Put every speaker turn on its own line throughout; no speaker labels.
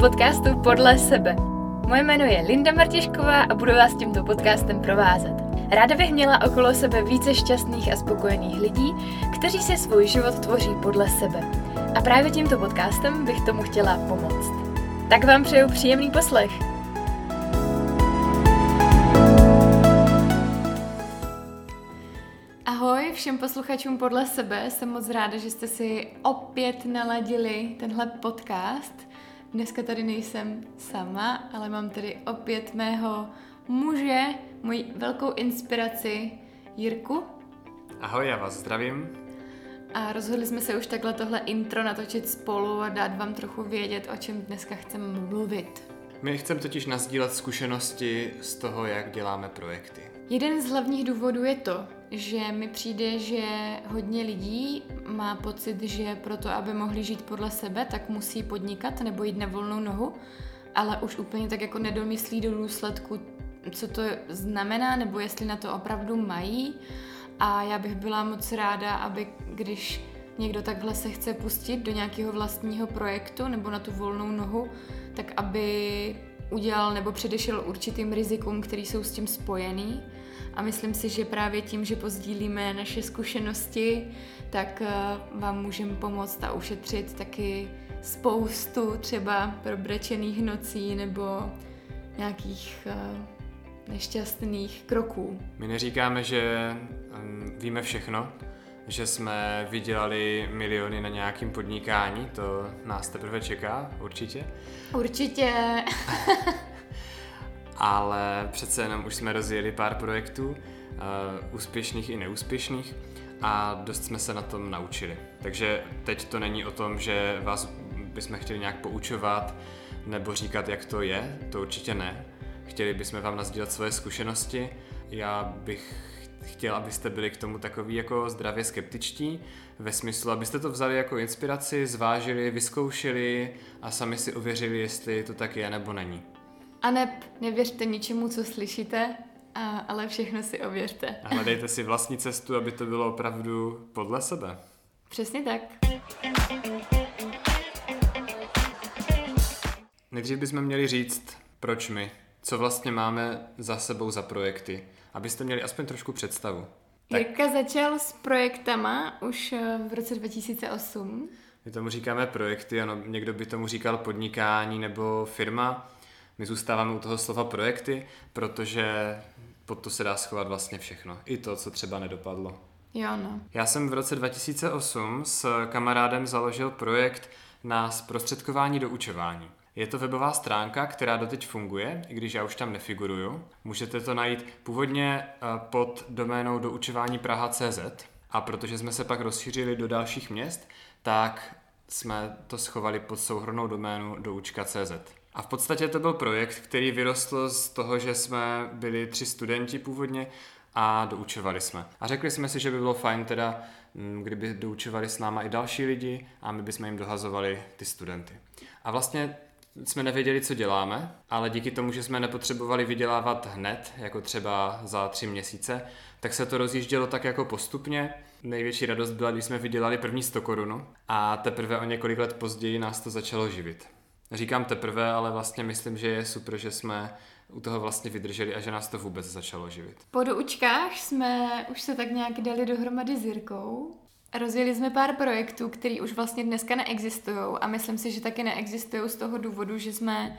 podcastu Podle sebe. Moje jméno je Linda Martišková a budu vás tímto podcastem provázet. Ráda bych měla okolo sebe více šťastných a spokojených lidí, kteří si svůj život tvoří podle sebe. A právě tímto podcastem bych tomu chtěla pomoct. Tak vám přeju příjemný poslech. Ahoj všem posluchačům podle sebe, jsem moc ráda, že jste si opět naladili tenhle podcast. Dneska tady nejsem sama, ale mám tady opět mého muže, moji velkou inspiraci Jirku.
Ahoj, já vás zdravím.
A rozhodli jsme se už takhle tohle intro natočit spolu a dát vám trochu vědět, o čem dneska chceme mluvit.
My chceme totiž nazdílet zkušenosti z toho, jak děláme projekty.
Jeden z hlavních důvodů je to, že mi přijde, že hodně lidí má pocit, že proto, aby mohli žít podle sebe, tak musí podnikat nebo jít na volnou nohu, ale už úplně tak jako nedomyslí do důsledku, co to znamená, nebo jestli na to opravdu mají. A já bych byla moc ráda, aby když někdo takhle se chce pustit do nějakého vlastního projektu nebo na tu volnou nohu, tak aby udělal nebo předešel určitým rizikům, které jsou s tím spojený a myslím si, že právě tím, že pozdílíme naše zkušenosti, tak eh, vám můžeme pomoct a ušetřit taky spoustu třeba probrečených nocí nebo nějakých eh, nešťastných kroků.
My neříkáme, že mm, víme všechno, že jsme vydělali miliony na nějakém podnikání, to nás teprve čeká, určitě.
Určitě.
ale přece jenom už jsme rozjeli pár projektů, uh, úspěšných i neúspěšných a dost jsme se na tom naučili. Takže teď to není o tom, že vás bychom chtěli nějak poučovat nebo říkat, jak to je, to určitě ne. Chtěli bychom vám nazdílet svoje zkušenosti. Já bych chtěl, abyste byli k tomu takový jako zdravě skeptičtí, ve smyslu, abyste to vzali jako inspiraci, zvážili, vyzkoušeli a sami si ověřili, jestli to tak je nebo není.
A ne, nevěřte ničemu, co slyšíte, a, ale všechno si ověřte.
A hledejte si vlastní cestu, aby to bylo opravdu podle sebe.
Přesně tak.
Nejdřív bychom měli říct, proč my, co vlastně máme za sebou za projekty, abyste měli aspoň trošku představu.
Tak. Jirka začal s projektama už eh, v roce 2008.
My tomu říkáme projekty, ano, někdo by tomu říkal podnikání nebo firma. My zůstáváme u toho slova projekty, protože pod to se dá schovat vlastně všechno. I to, co třeba nedopadlo.
Jo, no.
Já jsem v roce 2008 s kamarádem založil projekt na zprostředkování do učování. Je to webová stránka, která doteď funguje, i když já už tam nefiguruju. Můžete to najít původně eh, pod doménou doučování Praha.cz a protože jsme se pak rozšířili do dalších měst, tak jsme to schovali pod souhrnou doménu doučka.cz. A v podstatě to byl projekt, který vyrostl z toho, že jsme byli tři studenti původně a doučovali jsme. A řekli jsme si, že by bylo fajn teda, mm, kdyby doučovali s náma i další lidi a my bychom jim dohazovali ty studenty. A vlastně jsme nevěděli, co děláme, ale díky tomu, že jsme nepotřebovali vydělávat hned, jako třeba za tři měsíce, tak se to rozjíždělo tak jako postupně. Největší radost byla, když jsme vydělali první 100 korunu a teprve o několik let později nás to začalo živit. Říkám teprve, ale vlastně myslím, že je super, že jsme u toho vlastně vydrželi a že nás to vůbec začalo živit.
Po doučkách jsme už se tak nějak dali dohromady s Jirkou. Rozjeli jsme pár projektů, které už vlastně dneska neexistují a myslím si, že taky neexistují z toho důvodu, že jsme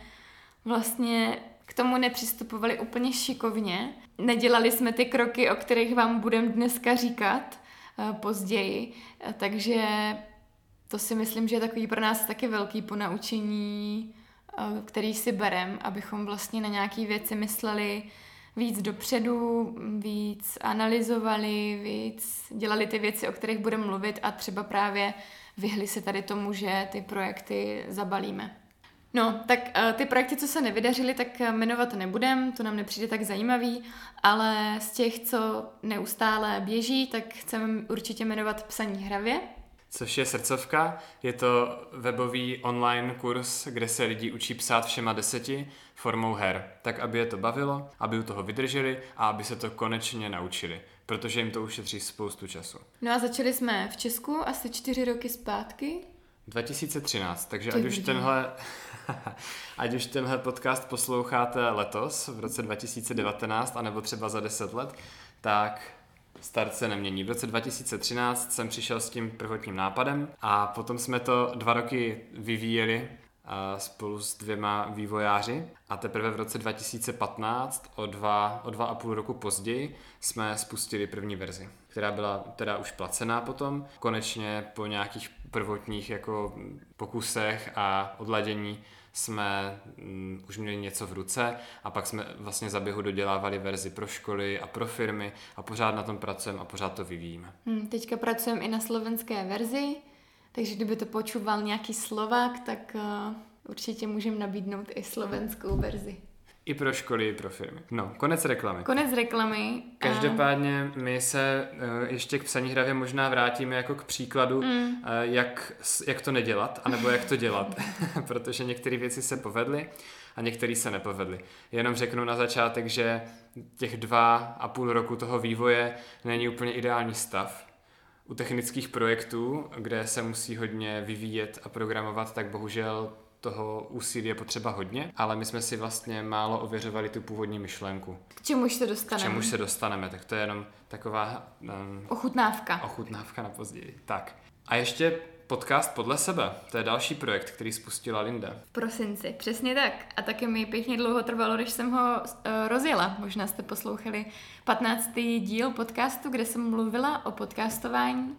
vlastně k tomu nepřistupovali úplně šikovně. Nedělali jsme ty kroky, o kterých vám budeme dneska říkat uh, později, takže to si myslím, že je takový pro nás taky velký ponaučení, eh, který si berem, abychom vlastně na nějaké věci mysleli víc dopředu, víc analyzovali, víc dělali ty věci, o kterých budeme mluvit a třeba právě vyhli se tady tomu, že ty projekty zabalíme. No, tak uh, ty projekty, co se nevydařily, tak jmenovat nebudem, to nám nepřijde tak zajímavý, ale z těch, co neustále běží, tak chceme určitě jmenovat psaní hravě,
což je srdcovka. Je to webový online kurz, kde se lidi učí psát všema deseti formou her, tak aby je to bavilo, aby u toho vydrželi a aby se to konečně naučili, protože jim to ušetří spoustu času.
No a začali jsme v Česku asi čtyři roky zpátky.
2013, takže
Ty
ať už, tenhle, ať už tenhle podcast posloucháte letos, v roce 2019, anebo třeba za 10 let, tak start se nemění. V roce 2013 jsem přišel s tím prvotním nápadem a potom jsme to dva roky vyvíjeli a spolu s dvěma vývojáři a teprve v roce 2015, o dva, o dva a půl roku později, jsme spustili první verzi, která byla teda už placená potom. Konečně po nějakých prvotních jako pokusech a odladění jsme mm, už měli něco v ruce a pak jsme vlastně za běhu dodělávali verzi pro školy a pro firmy a pořád na tom pracujeme a pořád to vyvíjíme.
Hm, teďka pracujeme i na slovenské verzi, takže kdyby to počúval nějaký Slovák, tak uh, určitě můžeme nabídnout i slovenskou verzi.
I pro školy, i pro firmy. No, konec reklamy.
Konec reklamy.
Každopádně my se eh, ještě k psaní hravě možná vrátíme jako k příkladu,
Mm.
eh, jak, jak to nedělat, anebo jak to dělat, protože některé věci se povedly a některé se nepovedly. Jenom řeknu na začátek, že těch dva a půl roku toho vývoje není úplně ideální stav. U technických projektů, kde se musí hodně vyvíjet a programovat, tak bohužel toho úsilí je potřeba hodně, ale my jsme si vlastně málo ověřovali tu původní myšlenku.
K čemuž se
K
dostaneme?
čemuž se dostaneme, tak to je jenom taková um,
Ochutnávka.
ochutnávka na později. Tak. A ještě podcast Podle sebe. To je další projekt, který spustila Linda.
V prosinci, přesně tak. A taky mi pěkně dlouho trvalo, než jsem ho uh, rozjela. Možná jste poslouchali 15. díl podcastu, kde jsem mluvila o podcastování.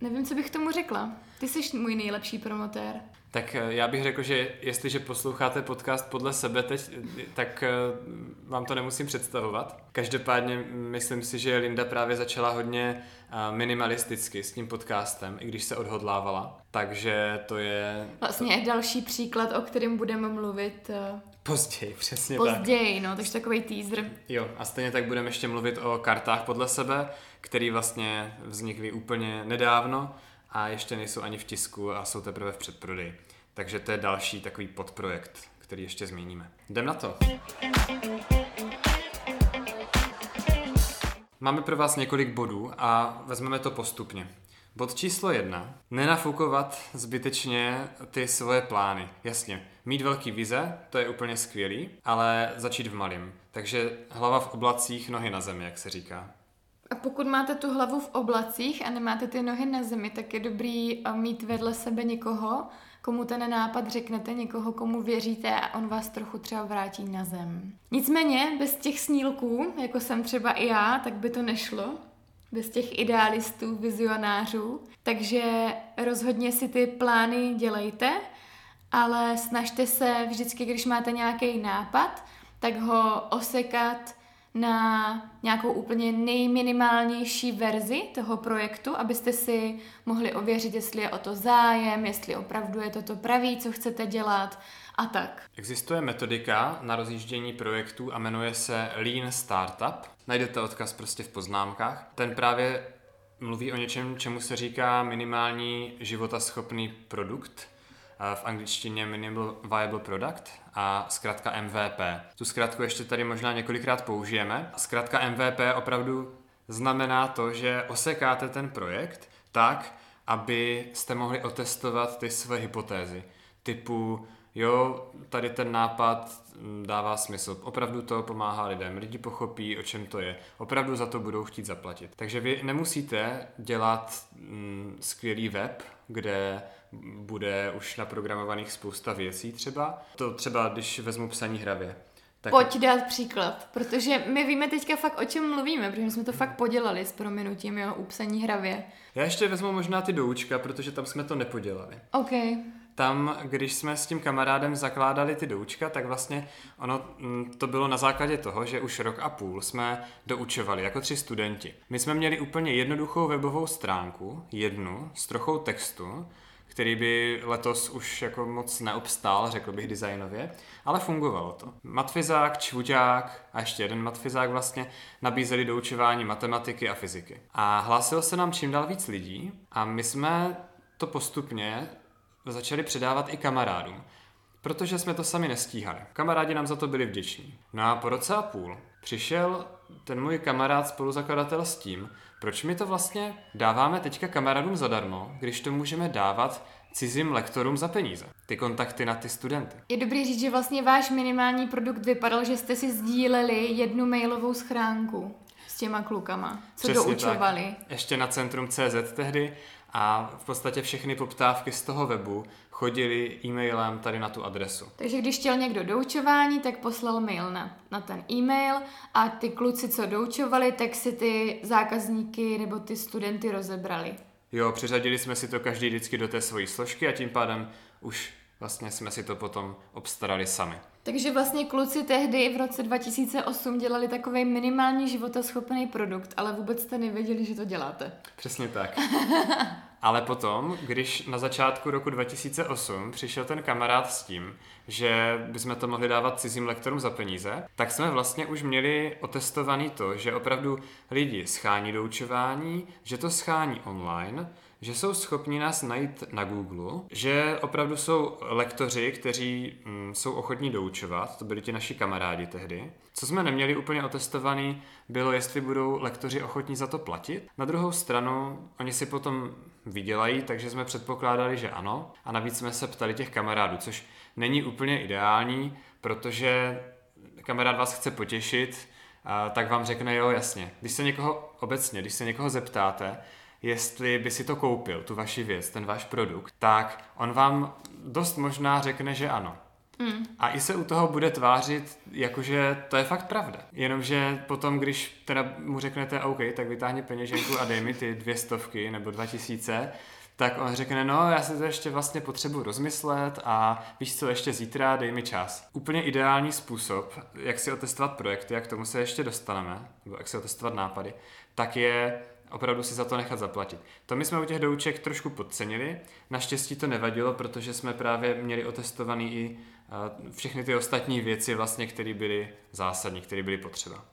Nevím, co bych tomu řekla. Ty jsi můj nejlepší promotér.
Tak eh, já bych řekl, že jestliže posloucháte podcast podle sebe teď, eh, tak eh, vám to nemusím představovat. Každopádně myslím si, že Linda právě začala hodně minimalisticky s tím podcastem, i když se odhodlávala. Takže to je
Vlastně další příklad, o kterém budeme mluvit
později, přesně tak.
později, no, takže takový teaser.
Jo, a stejně tak budeme ještě mluvit o kartách podle sebe, které vlastně vznikly úplně nedávno a ještě nejsou ani v tisku a jsou teprve v předprodeji. Takže to je další takový podprojekt, který ještě zmíníme. Jdem na to. Máme pro vás několik bodů a vezmeme to postupně. Bod číslo jedna. Nenafukovat zbytečně ty svoje plány. Jasně, mít velký vize, to je úplně skvělý, ale začít v malém. Takže hlava v oblacích, nohy na zemi, jak se říká.
A pokud máte tu hlavu v oblacích a nemáte ty nohy na zemi, tak je dobrý eh, mít vedle sebe někoho, komu ten nápad řeknete, někoho, komu věříte a on vás trochu třeba vrátí na zem. Nicméně, bez těch snílků, jako jsem třeba i já, tak by to nešlo. Bez těch idealistů, vizionářů. Takže rozhodně si ty plány dělejte, ale snažte se vždycky, když máte nějaký nápad, tak ho osekat na nějakou úplně nejminimálnější verzi toho projektu, abyste si mohli ověřit, jestli je o to zájem, jestli opravdu je to to pravý, co chcete dělat a tak.
Existuje metodika na rozjíždění projektů a jmenuje se Lean Startup. Najdete odkaz prostě v poznámkách. Ten právě mluví o něčem, čemu se říká minimální životaschopný produkt. V angličtině Minimal Viable Product a zkrátka MVP. Tu zkrátku ještě tady možná několikrát použijeme. Zkrátka MVP opravdu znamená to, že osekáte ten projekt tak, aby jste mohli otestovat ty své hypotézy. Typu, jo, tady ten nápad mm, dává smysl. Opravdu to pomáhá lidem. Lidi pochopí, o čem to je. Opravdu za to budou chtít zaplatit. Takže vy nemusíte dělat mm, skvělý web, kde bude už naprogramovaných spousta věcí třeba. To třeba, když vezmu psaní hravě. Tak
Pojď dát příklad, protože my víme teďka fakt, o čem mluvíme, protože jsme to fakt podělali s prominutím, jo, u psaní hravě.
Já ještě vezmu možná ty doučka, protože tam jsme to nepodělali.
OK.
Tam, když jsme s tím kamarádem zakládali ty doučka, tak vlastně ono mm, to bylo na základě toho, že už rok a půl jsme doučovali jako tři studenti. My jsme měli úplně jednoduchou webovou stránku, jednu, s trochou textu, který by letos už jako moc neobstál, řekl bych designově, ale fungovalo to. Matfizák, čvuďák a ještě jeden matfizák vlastně nabízeli doučování matematiky a fyziky. A hlásilo se nám čím dál víc lidí a my jsme to postupně začali předávat i kamarádům, protože jsme to sami nestíhali. Kamarádi nám za to byli vděční. No a po roce a půl přišel ten můj kamarád spoluzakladatel s tím, proč my to vlastně dáváme teďka kamarádům zadarmo, když to můžeme dávat cizím lektorům za peníze. Ty kontakty na ty studenty.
Je dobrý říct, že vlastně váš minimální produkt vypadal, že jste si sdíleli jednu mailovou schránku s těma klukama, co
Přesně
doučovali.
Tak. Ještě na centrum CZ tehdy a v podstatě všechny poptávky z toho webu chodili e-mailem tady na tu adresu.
Takže když chtěl někdo doučování, tak poslal mail na, na ten e-mail a ty kluci, co doučovali, tak si ty zákazníky nebo ty studenty rozebrali.
Jo, přiřadili jsme si to každý vždycky do té svojí složky a tím pádem už vlastně jsme si to potom obstarali sami.
Takže vlastně kluci tehdy v roce 2008 dělali takový minimální životaschopný produkt, ale vůbec jste nevěděli, že to děláte.
Přesně tak. Ale potom, když na začátku roku 2008 přišel ten kamarád s tím, že bychom to mohli dávat cizím lektorům za peníze, tak jsme vlastně už měli otestovaný to, že opravdu lidi schání doučování, že to schání online, že jsou schopni nás najít na Google, že opravdu jsou lektoři, kteří mm, jsou ochotní doučovat, to byli ti naši kamarádi tehdy. Co jsme neměli úplně otestovaný, bylo, jestli budou lektoři ochotní za to platit. Na druhou stranu, oni si potom vydělají, takže jsme předpokládali, že ano. A navíc jsme se ptali těch kamarádů, což není úplně ideální, protože kamarád vás chce potěšit, tak vám řekne, jo, jasně. Když se někoho obecně, když se někoho zeptáte, jestli by si to koupil, tu vaši věc, ten váš produkt, tak on vám dost možná řekne, že ano. Mm. A i se u toho bude tvářit, jakože to je fakt pravda. Jenomže potom, když teda mu řeknete OK, tak vytáhni peněženku a dej mi ty dvě stovky nebo dva tisíce, tak on řekne, no já si to ještě vlastně potřebuji rozmyslet a víš co, ještě zítra dej mi čas. Úplně ideální způsob, jak si otestovat projekty, jak tomu se ještě dostaneme, nebo jak si otestovat nápady, tak je opravdu si za to nechat zaplatit. To my jsme u těch douček trošku podcenili, naštěstí to nevadilo, protože jsme právě měli otestovaný i všechny ty ostatní věci, vlastně, které byly zásadní, které byly potřeba.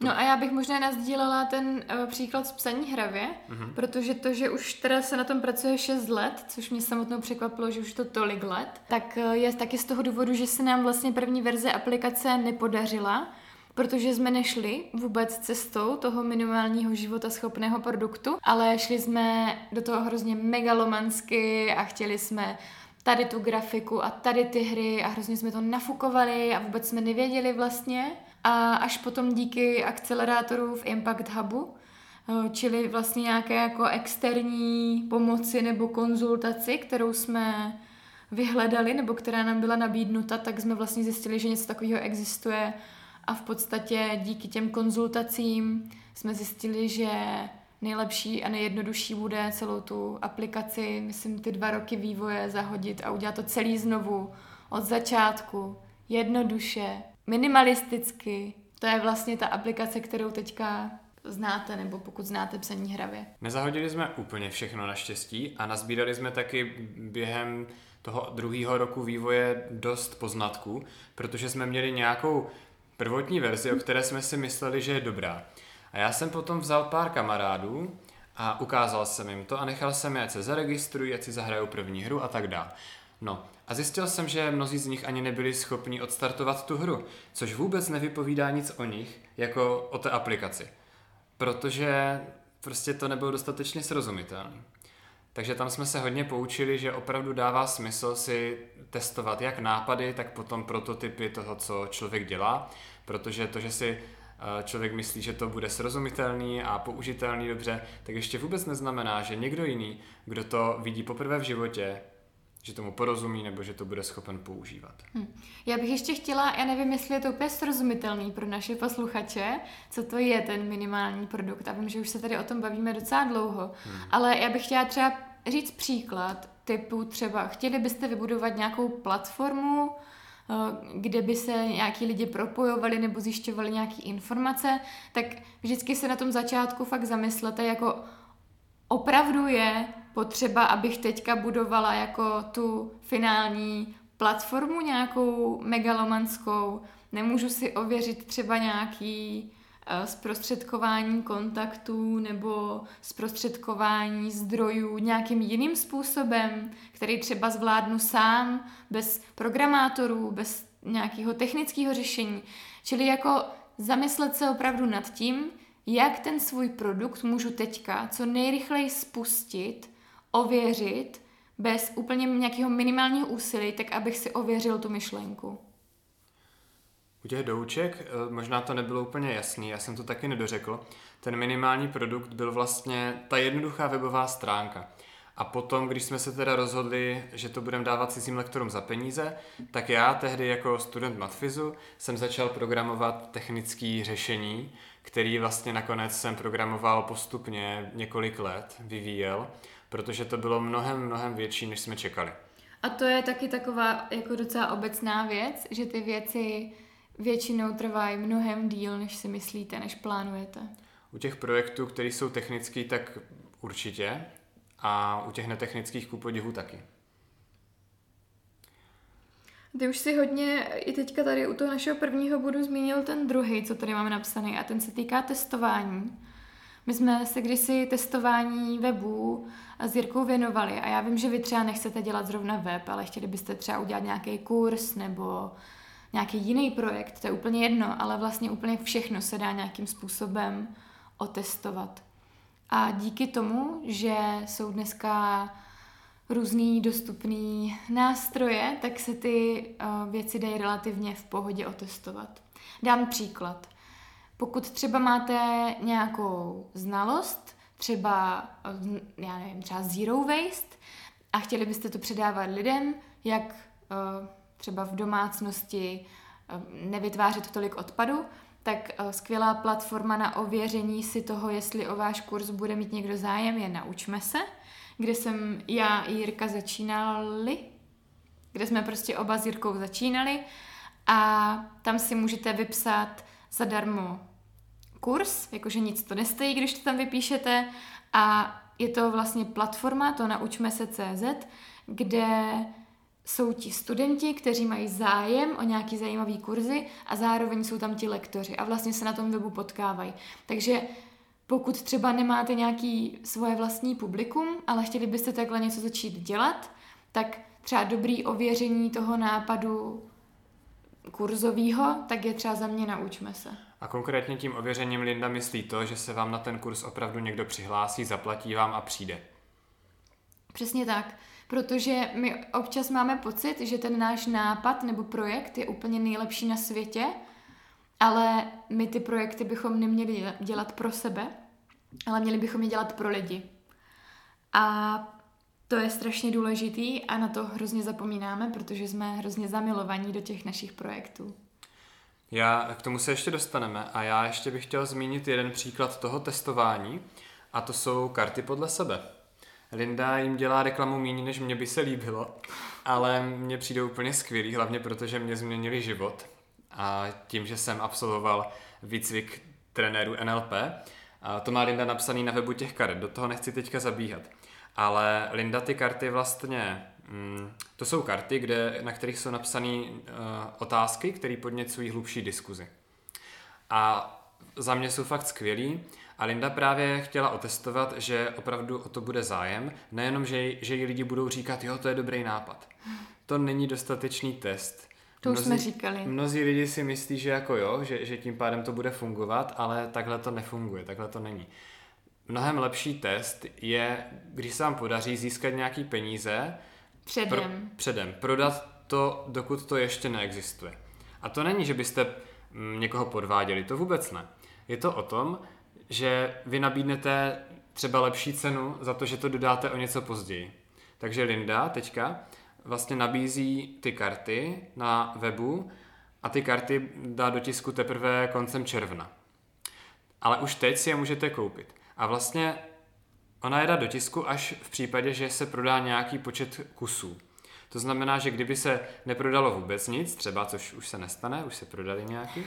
No a já bych možná nazdílela ten uh, příklad z psaní hravě, mm-hmm. protože to, že už teda se na tom pracuje 6 let, což mě samotnou překvapilo, že už to tolik let, tak uh, je taky z toho důvodu, že se nám vlastně první verze aplikace nepodařila, protože jsme nešli vůbec cestou toho minimálního života schopného produktu, ale šli jsme do toho hrozně megalomansky a chtěli jsme tady tu grafiku a tady ty hry a hrozně jsme to nafukovali a vůbec jsme nevěděli vlastně. A až potom díky akcelerátoru v Impact Hubu, eh, čili vlastně nějaké jako externí pomoci nebo konzultaci, kterou jsme vyhledali nebo která nám byla nabídnuta, tak jsme vlastně zjistili, že něco takového existuje a v podstatě díky těm konzultacím jsme zjistili, že nejlepší a nejjednodušší bude celou tu aplikaci, myslím, ty dva roky vývoje zahodit a udělat to celý znovu od začátku, jednoduše, minimalisticky. To je vlastně ta aplikace, kterou teďka znáte, nebo pokud znáte psaní hravě.
Nezahodili jsme úplně všechno naštěstí a nazbírali jsme taky během toho druhého roku vývoje dost poznatků, protože jsme měli nějakou prvotní verzi, o které jsme si mysleli, že je dobrá. A já jsem potom vzal pár kamarádů a ukázal jsem jim to a nechal jsem je, ať se zaregistrují, ať si zahrajou první hru a tak dále. No a zjistil jsem, že mnozí z nich ani nebyli schopni odstartovat tu hru, což vůbec nevypovídá nic o nich, jako o té aplikaci. Protože prostě to nebylo dostatečně srozumitelné. Takže tam jsme se hodně poučili, že opravdu dává smysl si testovat jak nápady, tak potom prototypy toho, co člověk dělá, protože to, že si eh, člověk myslí, že to bude srozumitelný a použitelný dobře, tak ještě vůbec neznamená, že někdo jiný, kdo to vidí poprvé v životě, že tomu porozumí nebo že to bude schopen používat.
Hm. Já bych ještě chtěla, já nevím, jestli je to úplně srozumitelný pro naše posluchače, co to je ten minimální produkt. A vím, že už se tady o tom bavíme docela dlouho, hmm. ale já bych chtěla třeba říct příklad typu třeba, chtěli byste vybudovat nějakou platformu, eh, kde by se nějaký lidi propojovali nebo zjišťovali nějaké informace, tak vždycky se na tom začátku fakt zamyslete, jako opravdu je potřeba, abych teďka budovala jako tu finální platformu nějakou megalomanskou, nemůžu si ověřit třeba nějaký zprostředkování kontaktů nebo zprostředkování zdrojů nějakým jiným způsobem, který třeba zvládnu sám, bez programátorů, bez nějakého technického řešení. Čili jako zamyslet se opravdu nad tím, jak ten svůj produkt můžu teďka co nejrychleji spustit, ověřit, bez úplně nějakého minimálního úsilí, tak abych si ověřil tu myšlenku.
U těch douček, eh, možná to nebylo úplně jasný, já jsem to taky nedořekl, ten minimální produkt byl vlastně ta jednoduchá webová stránka. A potom, když jsme se teda rozhodli, že to budeme dávat cizím lektorům za peníze, tak já tehdy jako student matfizu jsem začal programovat technické řešení, který vlastně nakonec jsem programoval postupně několik let, vyvíjel, protože to bylo mnohem, mnohem větší, než jsme čekali.
A to je taky taková jako docela obecná věc, že ty věci většinou trvají mnohem díl, než si myslíte, než plánujete.
U těch projektů, které jsou technické, tak určitě. A u těch netechnických ku podivu taky.
Ty už si hodně i teďka tady u toho našeho prvního bodu zmínil ten druhý, co tady máme napsaný, a ten se týká testování. My jsme se kdysi testování webů s Jirkou věnovali a já vím, že vy třeba nechcete dělat zrovna web, ale chtěli byste třeba udělat nějaký kurz nebo nějaký jiný projekt, to je úplně jedno, ale vlastně úplně všechno se dá nějakým způsobem otestovat. A díky tomu, že jsou dneska různý dostupný nástroje, tak se ty uh, věci dají relativně v pohodě otestovat. Dám příklad. Pokud třeba máte nějakou znalost, třeba, eh, já nevím, třeba zero waste a chtěli byste to předávat lidem, jak uh, třeba v domácnosti nevytvářet tolik odpadu, tak skvělá platforma na ověření si toho, jestli o váš kurz bude mít někdo zájem, je Naučme se kde jsem já i Jirka začínali, kde jsme prostě oba s Jirkou začínali a tam si můžete vypsat zadarmo kurz, jakože nic to nestojí, když to tam vypíšete a je to vlastně platforma, to naučme se CZ, kde jsou ti studenti, kteří mají zájem o nějaký zajímavý kurzy a zároveň jsou tam ti lektoři a vlastně se na tom webu potkávají. Takže pokud třeba nemáte nějaký svoje vlastní publikum, ale chtěli byste takhle něco začít dělat, tak třeba dobrý ověření toho nápadu kurzového, tak je třeba za mě naučme se.
A konkrétně tím ověřením Linda myslí to, že se vám na ten kurz opravdu někdo přihlásí, zaplatí vám a přijde.
Přesně tak, protože my občas máme pocit, že ten náš nápad nebo projekt je úplně nejlepší na světě, ale my ty projekty bychom neměli dělat pro sebe, ale měli bychom je dělat pro lidi. A to je strašně důležitý a na to hrozně zapomínáme, protože jsme hrozně zamilovaní do těch našich projektů.
Já k tomu se ještě dostaneme a já ještě bych chtěl zmínit jeden příklad toho testování a to jsou karty podle sebe. Linda jim dělá reklamu méně, než mě by se líbilo, ale mně přijde úplně skvělý, hlavně protože mě změnili život a tím, že jsem absolvoval výcvik trenéru NLP, a to má Linda napsaný na webu těch karet, do toho nechci teďka zabíhat. Ale Linda ty karty vlastně, mm, to jsou karty, kde, na kterých jsou napsané uh, otázky, které podněcují hlubší diskuzi. A za mě jsou fakt skvělý. A Linda právě chtěla otestovat, že opravdu o to bude zájem, nejenom, že, že jí lidi budou říkat, jo, to je dobrý nápad. To není dostatečný test.
To už mnozí, jsme říkali.
Mnozí lidi si myslí, že jako jo, že, že tím pádem to bude fungovat, ale takhle to nefunguje, takhle to není. Mnohem lepší test je, když se vám podaří získat nějaký peníze
předem. Pro,
předem, prodat to, dokud to ještě neexistuje. A to není, že byste mm, někoho podváděli, to vůbec ne. Je to o tom, že vy nabídnete třeba lepší cenu za to, že to dodáte o něco později. Takže Linda teďka vlastně nabízí ty karty na webu a ty karty dá do tisku teprve koncem června. Ale už teď si je můžete koupit. A vlastně ona je dá do tisku až v případě, že se prodá nějaký počet kusů. To znamená, že kdyby se neprodalo vůbec nic, třeba, což už se nestane, už se prodali nějaký,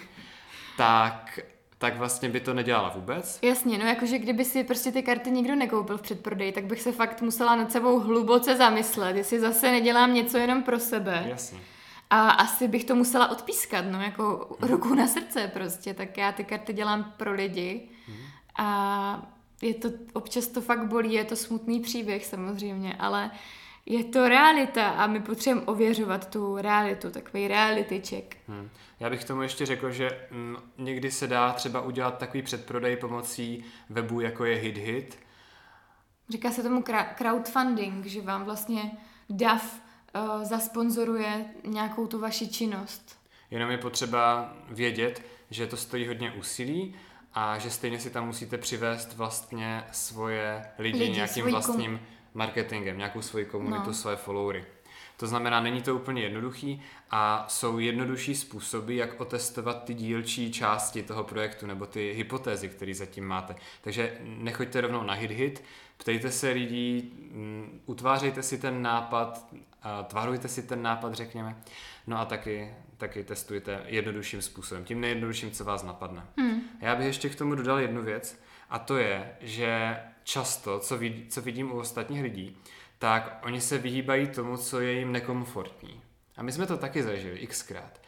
tak tak vlastně by to nedělala vůbec.
Jasně, no jakože kdyby si prostě ty karty nikdo nekoupil v předprodeji, tak bych se fakt musela nad sebou hluboce zamyslet, jestli zase nedělám něco jenom pro sebe.
Jasně.
A asi bych to musela odpískat, no, jako hmm. ruku na srdce prostě, tak já ty karty dělám pro lidi. Hmm. A je to, občas to fakt bolí, je to smutný příběh samozřejmě, ale je to realita a my potřebujeme ověřovat tu realitu, takový reality check.
Hmm. Já bych tomu ještě řekl, že m, mm, někdy se dá třeba udělat takový předprodej pomocí webu, jako je HitHit,
Říká se tomu crowdfunding, že vám vlastně DAF uh, zasponzoruje nějakou tu vaši činnost.
Jenom je potřeba vědět, že to stojí hodně úsilí a že stejně si tam musíte přivést vlastně svoje lidi, lidi nějakým vlastním kom... marketingem, nějakou svoji komunitu, no. svoje followery. To znamená, není to úplně jednoduchý a jsou jednodušší způsoby, jak otestovat ty dílčí části toho projektu nebo ty hypotézy, které zatím máte. Takže nechoďte rovnou na hit-hit, ptejte se lidí, mm, utvářejte si ten nápad, tvarujte si ten nápad, řekněme, no a taky, taky testujte jednodušším způsobem, tím nejjednodušším, co vás napadne. Hmm. Já bych ještě k tomu dodal jednu věc a to je, že často, co, vid, co vidím u ostatních lidí, tak oni se vyhýbají tomu, co je jim nekomfortní. A my jsme to taky zažili xkrát.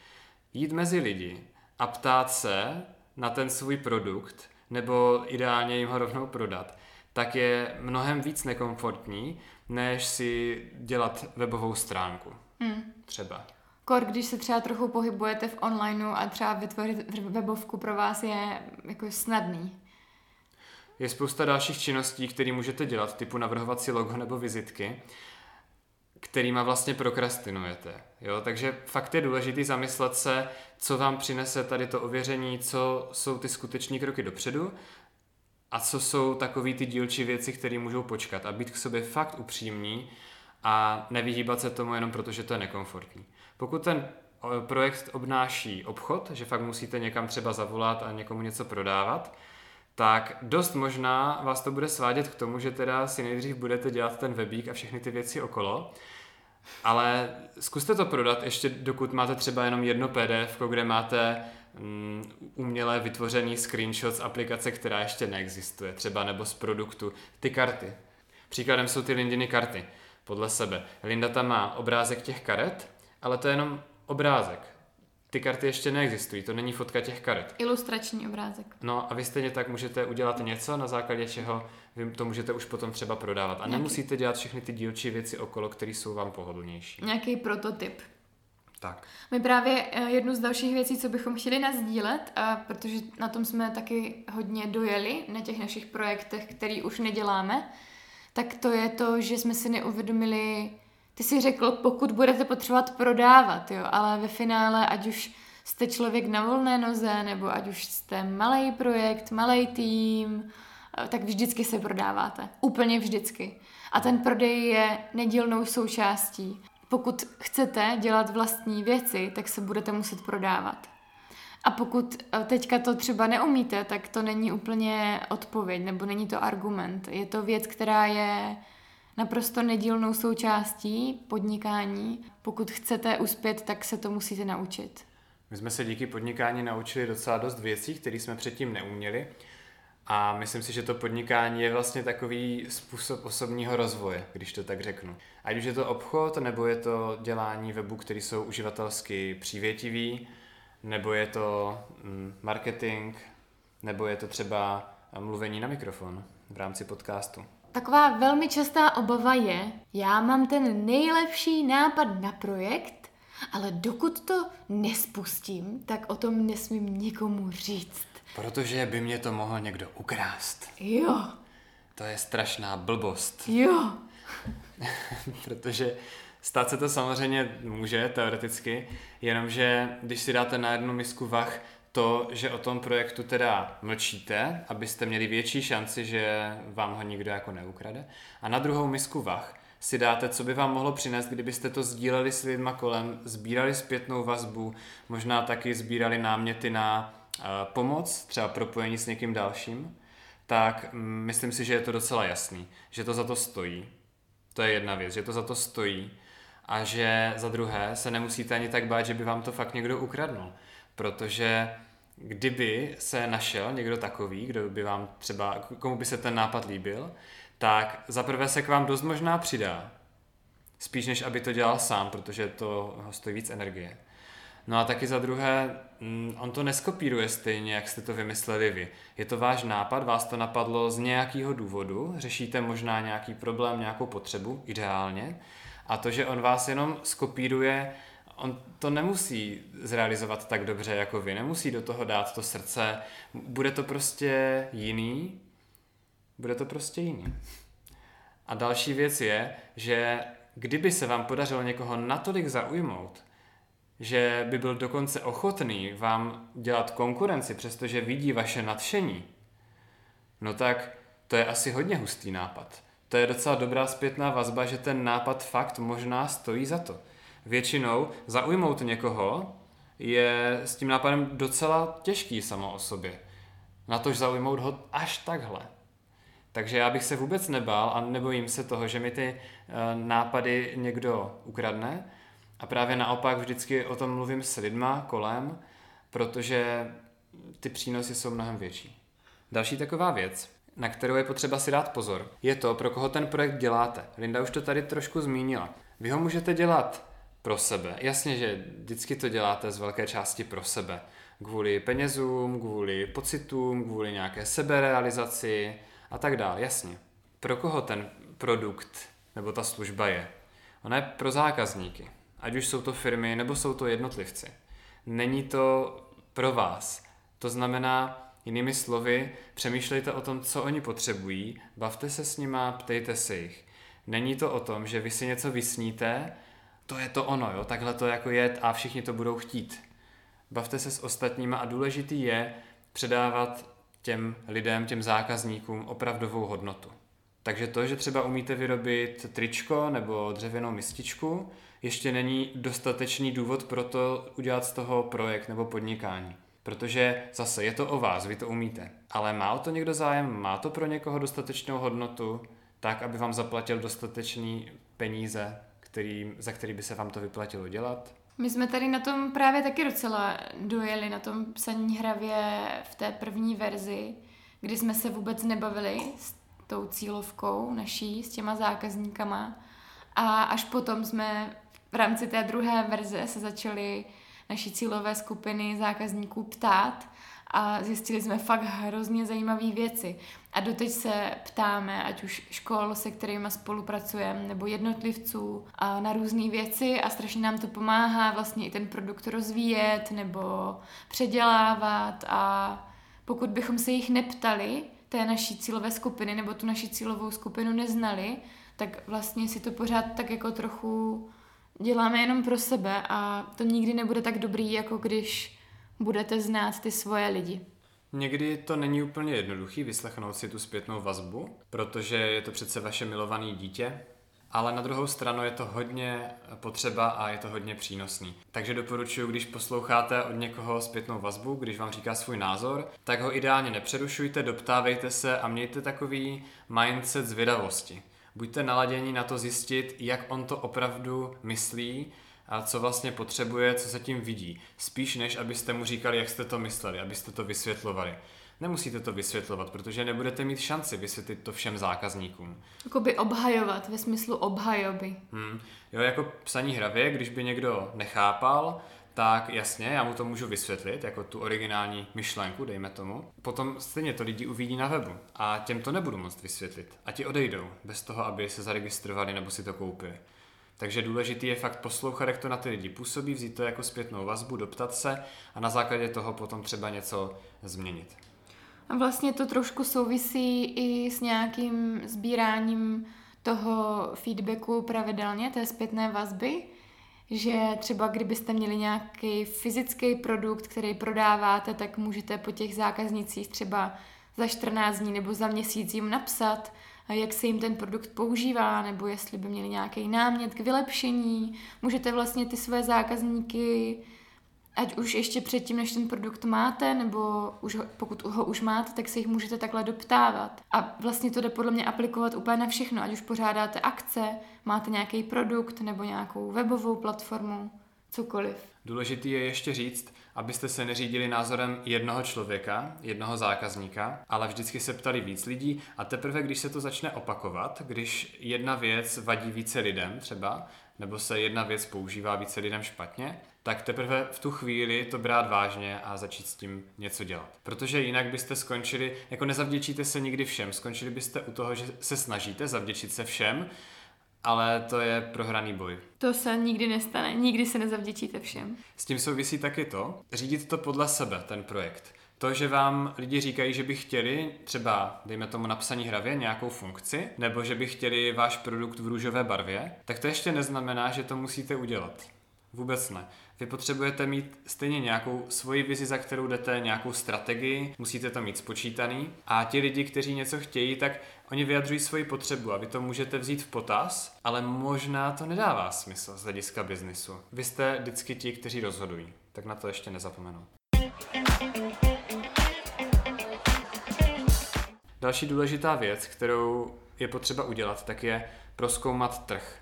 Jít mezi lidi a ptát se na ten svůj produkt, nebo ideálně jim ho rovnou prodat, tak je mnohem víc nekomfortní, než si dělat webovou stránku. Hmm. Třeba.
Kor, když se třeba trochu pohybujete v onlineu a třeba vytvořit webovku pro vás je jako snadný.
Je spousta dalších činností, které můžete dělat, typu navrhovat si logo nebo vizitky, kterýma vlastně prokrastinujete. Jo? Takže fakt je důležité zamyslet se, co vám přinese tady to ověření, co jsou ty skuteční kroky dopředu a co jsou takové ty dílčí věci, které můžou počkat a být k sobě fakt upřímní a nevyhýbat se tomu jenom proto, že to je nekomfortní. Pokud ten projekt obnáší obchod, že fakt musíte někam třeba zavolat a někomu něco prodávat, tak dost možná vás to bude svádět k tomu, že teda si nejdřív budete dělat ten webík a všechny ty věci okolo, ale zkuste to prodat ještě dokud máte třeba jenom jedno PDF, kde máte um, uměle vytvořený screenshot z aplikace, která ještě neexistuje, třeba nebo z produktu. Ty karty. Příkladem jsou ty Lindiny karty, podle sebe. Linda tam má obrázek těch karet, ale to je jenom obrázek ty karty ještě neexistují, to není fotka těch karet.
Ilustrační obrázek.
No a vy stejně tak můžete udělat něco, na základě čeho vy to můžete už potom třeba prodávat. A Nějaký... nemusíte dělat všechny ty dílčí věci okolo, které jsou vám pohodlnější.
Nějaký prototyp.
Tak.
My právě eh, jednu z dalších věcí, co bychom chtěli nazdílet, a protože na tom jsme taky hodně dojeli, na těch našich projektech, který už neděláme, tak to je to, že jsme si neuvědomili, ty jsi řekl, pokud budete potřebovat prodávat, jo, ale ve finále, ať už jste člověk na volné noze, nebo ať už jste malý projekt, malý tým, eh, tak vždycky se prodáváte. Úplně vždycky. A ten prodej je nedílnou součástí. Pokud chcete dělat vlastní věci, tak se budete muset prodávat. A pokud eh, teďka to třeba neumíte, tak to není úplně odpověď, nebo není to argument. Je to věc, která je naprosto nedílnou součástí podnikání. Pokud chcete uspět, tak se to musíte naučit.
My jsme se díky podnikání naučili docela dost věcí, které jsme předtím neuměli. A myslím si, že to podnikání je vlastně takový způsob osobního rozvoje, když to tak řeknu. Ať už je to obchod, nebo je to dělání webu, který jsou uživatelsky přívětivý, nebo je to mm, marketing, nebo je to třeba mluvení na mikrofon v rámci podcastu.
Taková velmi častá obava je, já mám ten nejlepší nápad na projekt, ale dokud to nespustím, tak o tom nesmím nikomu říct.
Protože by mě to mohl někdo ukrást.
Jo.
To je strašná blbost.
Jo.
Protože stát se to samozřejmě může, teoreticky, jenomže když si dáte na jednu misku vach to, že o tom projektu teda mlčíte, abyste měli větší šanci, že vám ho nikdo jako neukrade. A na druhou misku vach si dáte, co by vám mohlo přinést, kdybyste to sdíleli s lidma kolem, sbírali zpětnou vazbu, možná taky sbírali náměty na uh, pomoc, třeba propojení s někým dalším, tak mm, myslím si, že je to docela jasný, že to za to stojí. To je jedna věc, že to za to stojí a že za druhé se nemusíte ani tak bát, že by vám to fakt někdo ukradnul protože kdyby se našel někdo takový, kdo by vám třeba, komu by se ten nápad líbil, tak zaprvé se k vám dost možná přidá. Spíš než aby to dělal sám, protože to ho stojí víc energie. No a taky za druhé, mm, on to neskopíruje stejně, jak jste to vymysleli vy. Je to váš nápad, vás to napadlo z nějakého důvodu, řešíte možná nějaký problém, nějakou potřebu, ideálně. A to, že on vás jenom skopíruje, on to nemusí zrealizovat tak dobře jako vy, nemusí do toho dát to srdce, bude to prostě jiný, bude to prostě jiný. A další věc je, že kdyby se vám podařilo někoho natolik zaujmout, že by byl dokonce ochotný vám dělat konkurenci, přestože vidí vaše nadšení, no tak to je asi hodně hustý nápad. To je docela dobrá zpětná vazba, že ten nápad fakt možná stojí za to. Většinou zaujmout někoho je s tím nápadem docela těžký samo o sobě. Na tož zaujmout ho až takhle. Takže já bych se vůbec nebál a nebojím se toho, že mi ty uh, nápady někdo ukradne. A právě naopak vždycky o tom mluvím s lidma kolem, protože ty přínosy jsou mnohem větší. Další taková věc, na kterou je potřeba si dát pozor, je to, pro koho ten projekt děláte. Linda už to tady trošku zmínila. Vy ho můžete dělat pro sebe. Jasně, že vždycky to děláte z velké části pro sebe. Kvůli penězům, kvůli pocitům, kvůli nějaké seberealizaci a tak dále. Jasně. Pro koho ten produkt nebo ta služba je? Ona je pro zákazníky. Ať už jsou to firmy nebo jsou to jednotlivci. Není to pro vás. To znamená, Jinými slovy, přemýšlejte o tom, co oni potřebují, bavte se s nima, ptejte se jich. Není to o tom, že vy si něco vysníte, to je to ono, jo, takhle to jako je a všichni to budou chtít. Bavte se s ostatníma a důležitý je předávat těm lidem, těm zákazníkům opravdovou hodnotu. Takže to, že třeba umíte vyrobit tričko nebo dřevěnou mističku, ještě není dostatečný důvod pro to udělat z toho projekt nebo podnikání. Protože zase je to o vás, vy to umíte. Ale má o to někdo zájem, má to pro někoho dostatečnou hodnotu, tak, aby vám zaplatil dostatečný peníze, který, za který by se vám to vyplatilo dělat?
My jsme tady na tom právě taky docela dojeli, na tom psaní hravě v té první verzi, kdy jsme se vůbec nebavili s tou cílovkou naší, s těma zákazníkama. A až potom jsme v rámci té druhé verze se začali naší cílové skupiny zákazníků ptát a zjistili jsme fakt hrozně zajímavé věci. A doteď se ptáme, ať už škol, se kterými spolupracujeme, nebo jednotlivců a na různé věci a strašně nám to pomáhá vlastně i ten produkt rozvíjet nebo předělávat a pokud bychom se jich neptali, té naší cílové skupiny nebo tu naši cílovou skupinu neznali, tak vlastně si to pořád tak jako trochu děláme jenom pro sebe a to nikdy nebude tak dobrý, jako když budete znát ty svoje lidi.
Někdy to není úplně jednoduchý vyslechnout si tu zpětnou vazbu, protože je to přece vaše milované dítě, ale na druhou stranu je to hodně potřeba a je to hodně přínosný. Takže doporučuji, když posloucháte od někoho zpětnou vazbu, když vám říká svůj názor, tak ho ideálně nepřerušujte, doptávejte se a mějte takový mindset zvědavosti buďte naladění na to zjistit, jak on to opravdu myslí a co vlastně potřebuje, co se tím vidí. Spíš než abyste mu říkali, jak jste to mysleli, abyste to vysvětlovali. Nemusíte to vysvětlovat, protože nebudete mít šanci vysvětlit to všem zákazníkům.
Jakoby obhajovat, ve smyslu obhajoby.
Hmm. Jo, jako psaní hravě, když by někdo nechápal, tak jasně, já mu to můžu vysvětlit, jako tu originální myšlenku, dejme tomu. Potom stejně to lidi uvidí na webu a těm to nebudu moct vysvětlit. A ti odejdou, bez toho, aby se zaregistrovali nebo si to koupili. Takže důležitý je fakt poslouchat, jak to na ty lidi působí, vzít to jako zpětnou vazbu, doptat se a na základě toho potom třeba něco změnit.
A vlastně to trošku souvisí i s nějakým sbíráním toho feedbacku pravidelně, té zpětné vazby, že třeba kdybyste měli nějaký fyzický produkt, který prodáváte, tak můžete po těch zákaznicích třeba za 14 dní nebo za měsíc jim napsat, jak se jim ten produkt používá, nebo jestli by měli nějaký námět k vylepšení. Můžete vlastně ty své zákazníky ať už ještě předtím, než ten produkt máte, nebo už ho, pokud ho už máte, tak se jich můžete takhle doptávat. A vlastně to jde podle mě aplikovat úplně na všechno, ať už pořádáte akce, máte nějaký produkt nebo nějakou webovou platformu, cokoliv.
Důležitý je ještě říct, abyste se neřídili názorem jednoho člověka, jednoho zákazníka, ale vždycky se ptali víc lidí a teprve, když se to začne opakovat, když jedna věc vadí více lidem třeba, nebo se jedna věc používá více lidem špatně, tak teprve v tu chvíli to brát vážně a začít s tím něco dělat. Protože jinak byste skončili, jako nezavděčíte se nikdy všem, skončili byste u toho, že se snažíte zavděčit se všem, ale to je prohraný boj.
To se nikdy nestane, nikdy se nezavděčíte všem.
S tím souvisí taky to, řídit to podle sebe, ten projekt. To, že vám lidi říkají, že by chtěli třeba, dejme tomu napsaní hravě, nějakou funkci, nebo že by chtěli váš produkt v růžové barvě, tak to ještě neznamená, že to musíte udělat. Vůbec ne. Vy potřebujete mít stejně nějakou svoji vizi, za kterou jdete, nějakou strategii, musíte to mít spočítaný. A ti lidi, kteří něco chtějí, tak oni vyjadřují svoji potřebu a vy to můžete vzít v potaz, ale možná to nedává smysl z hlediska biznisu. Vy jste vždycky ti, kteří rozhodují. Tak na to ještě nezapomenu. Další důležitá věc, kterou je potřeba udělat, tak je proskoumat trh.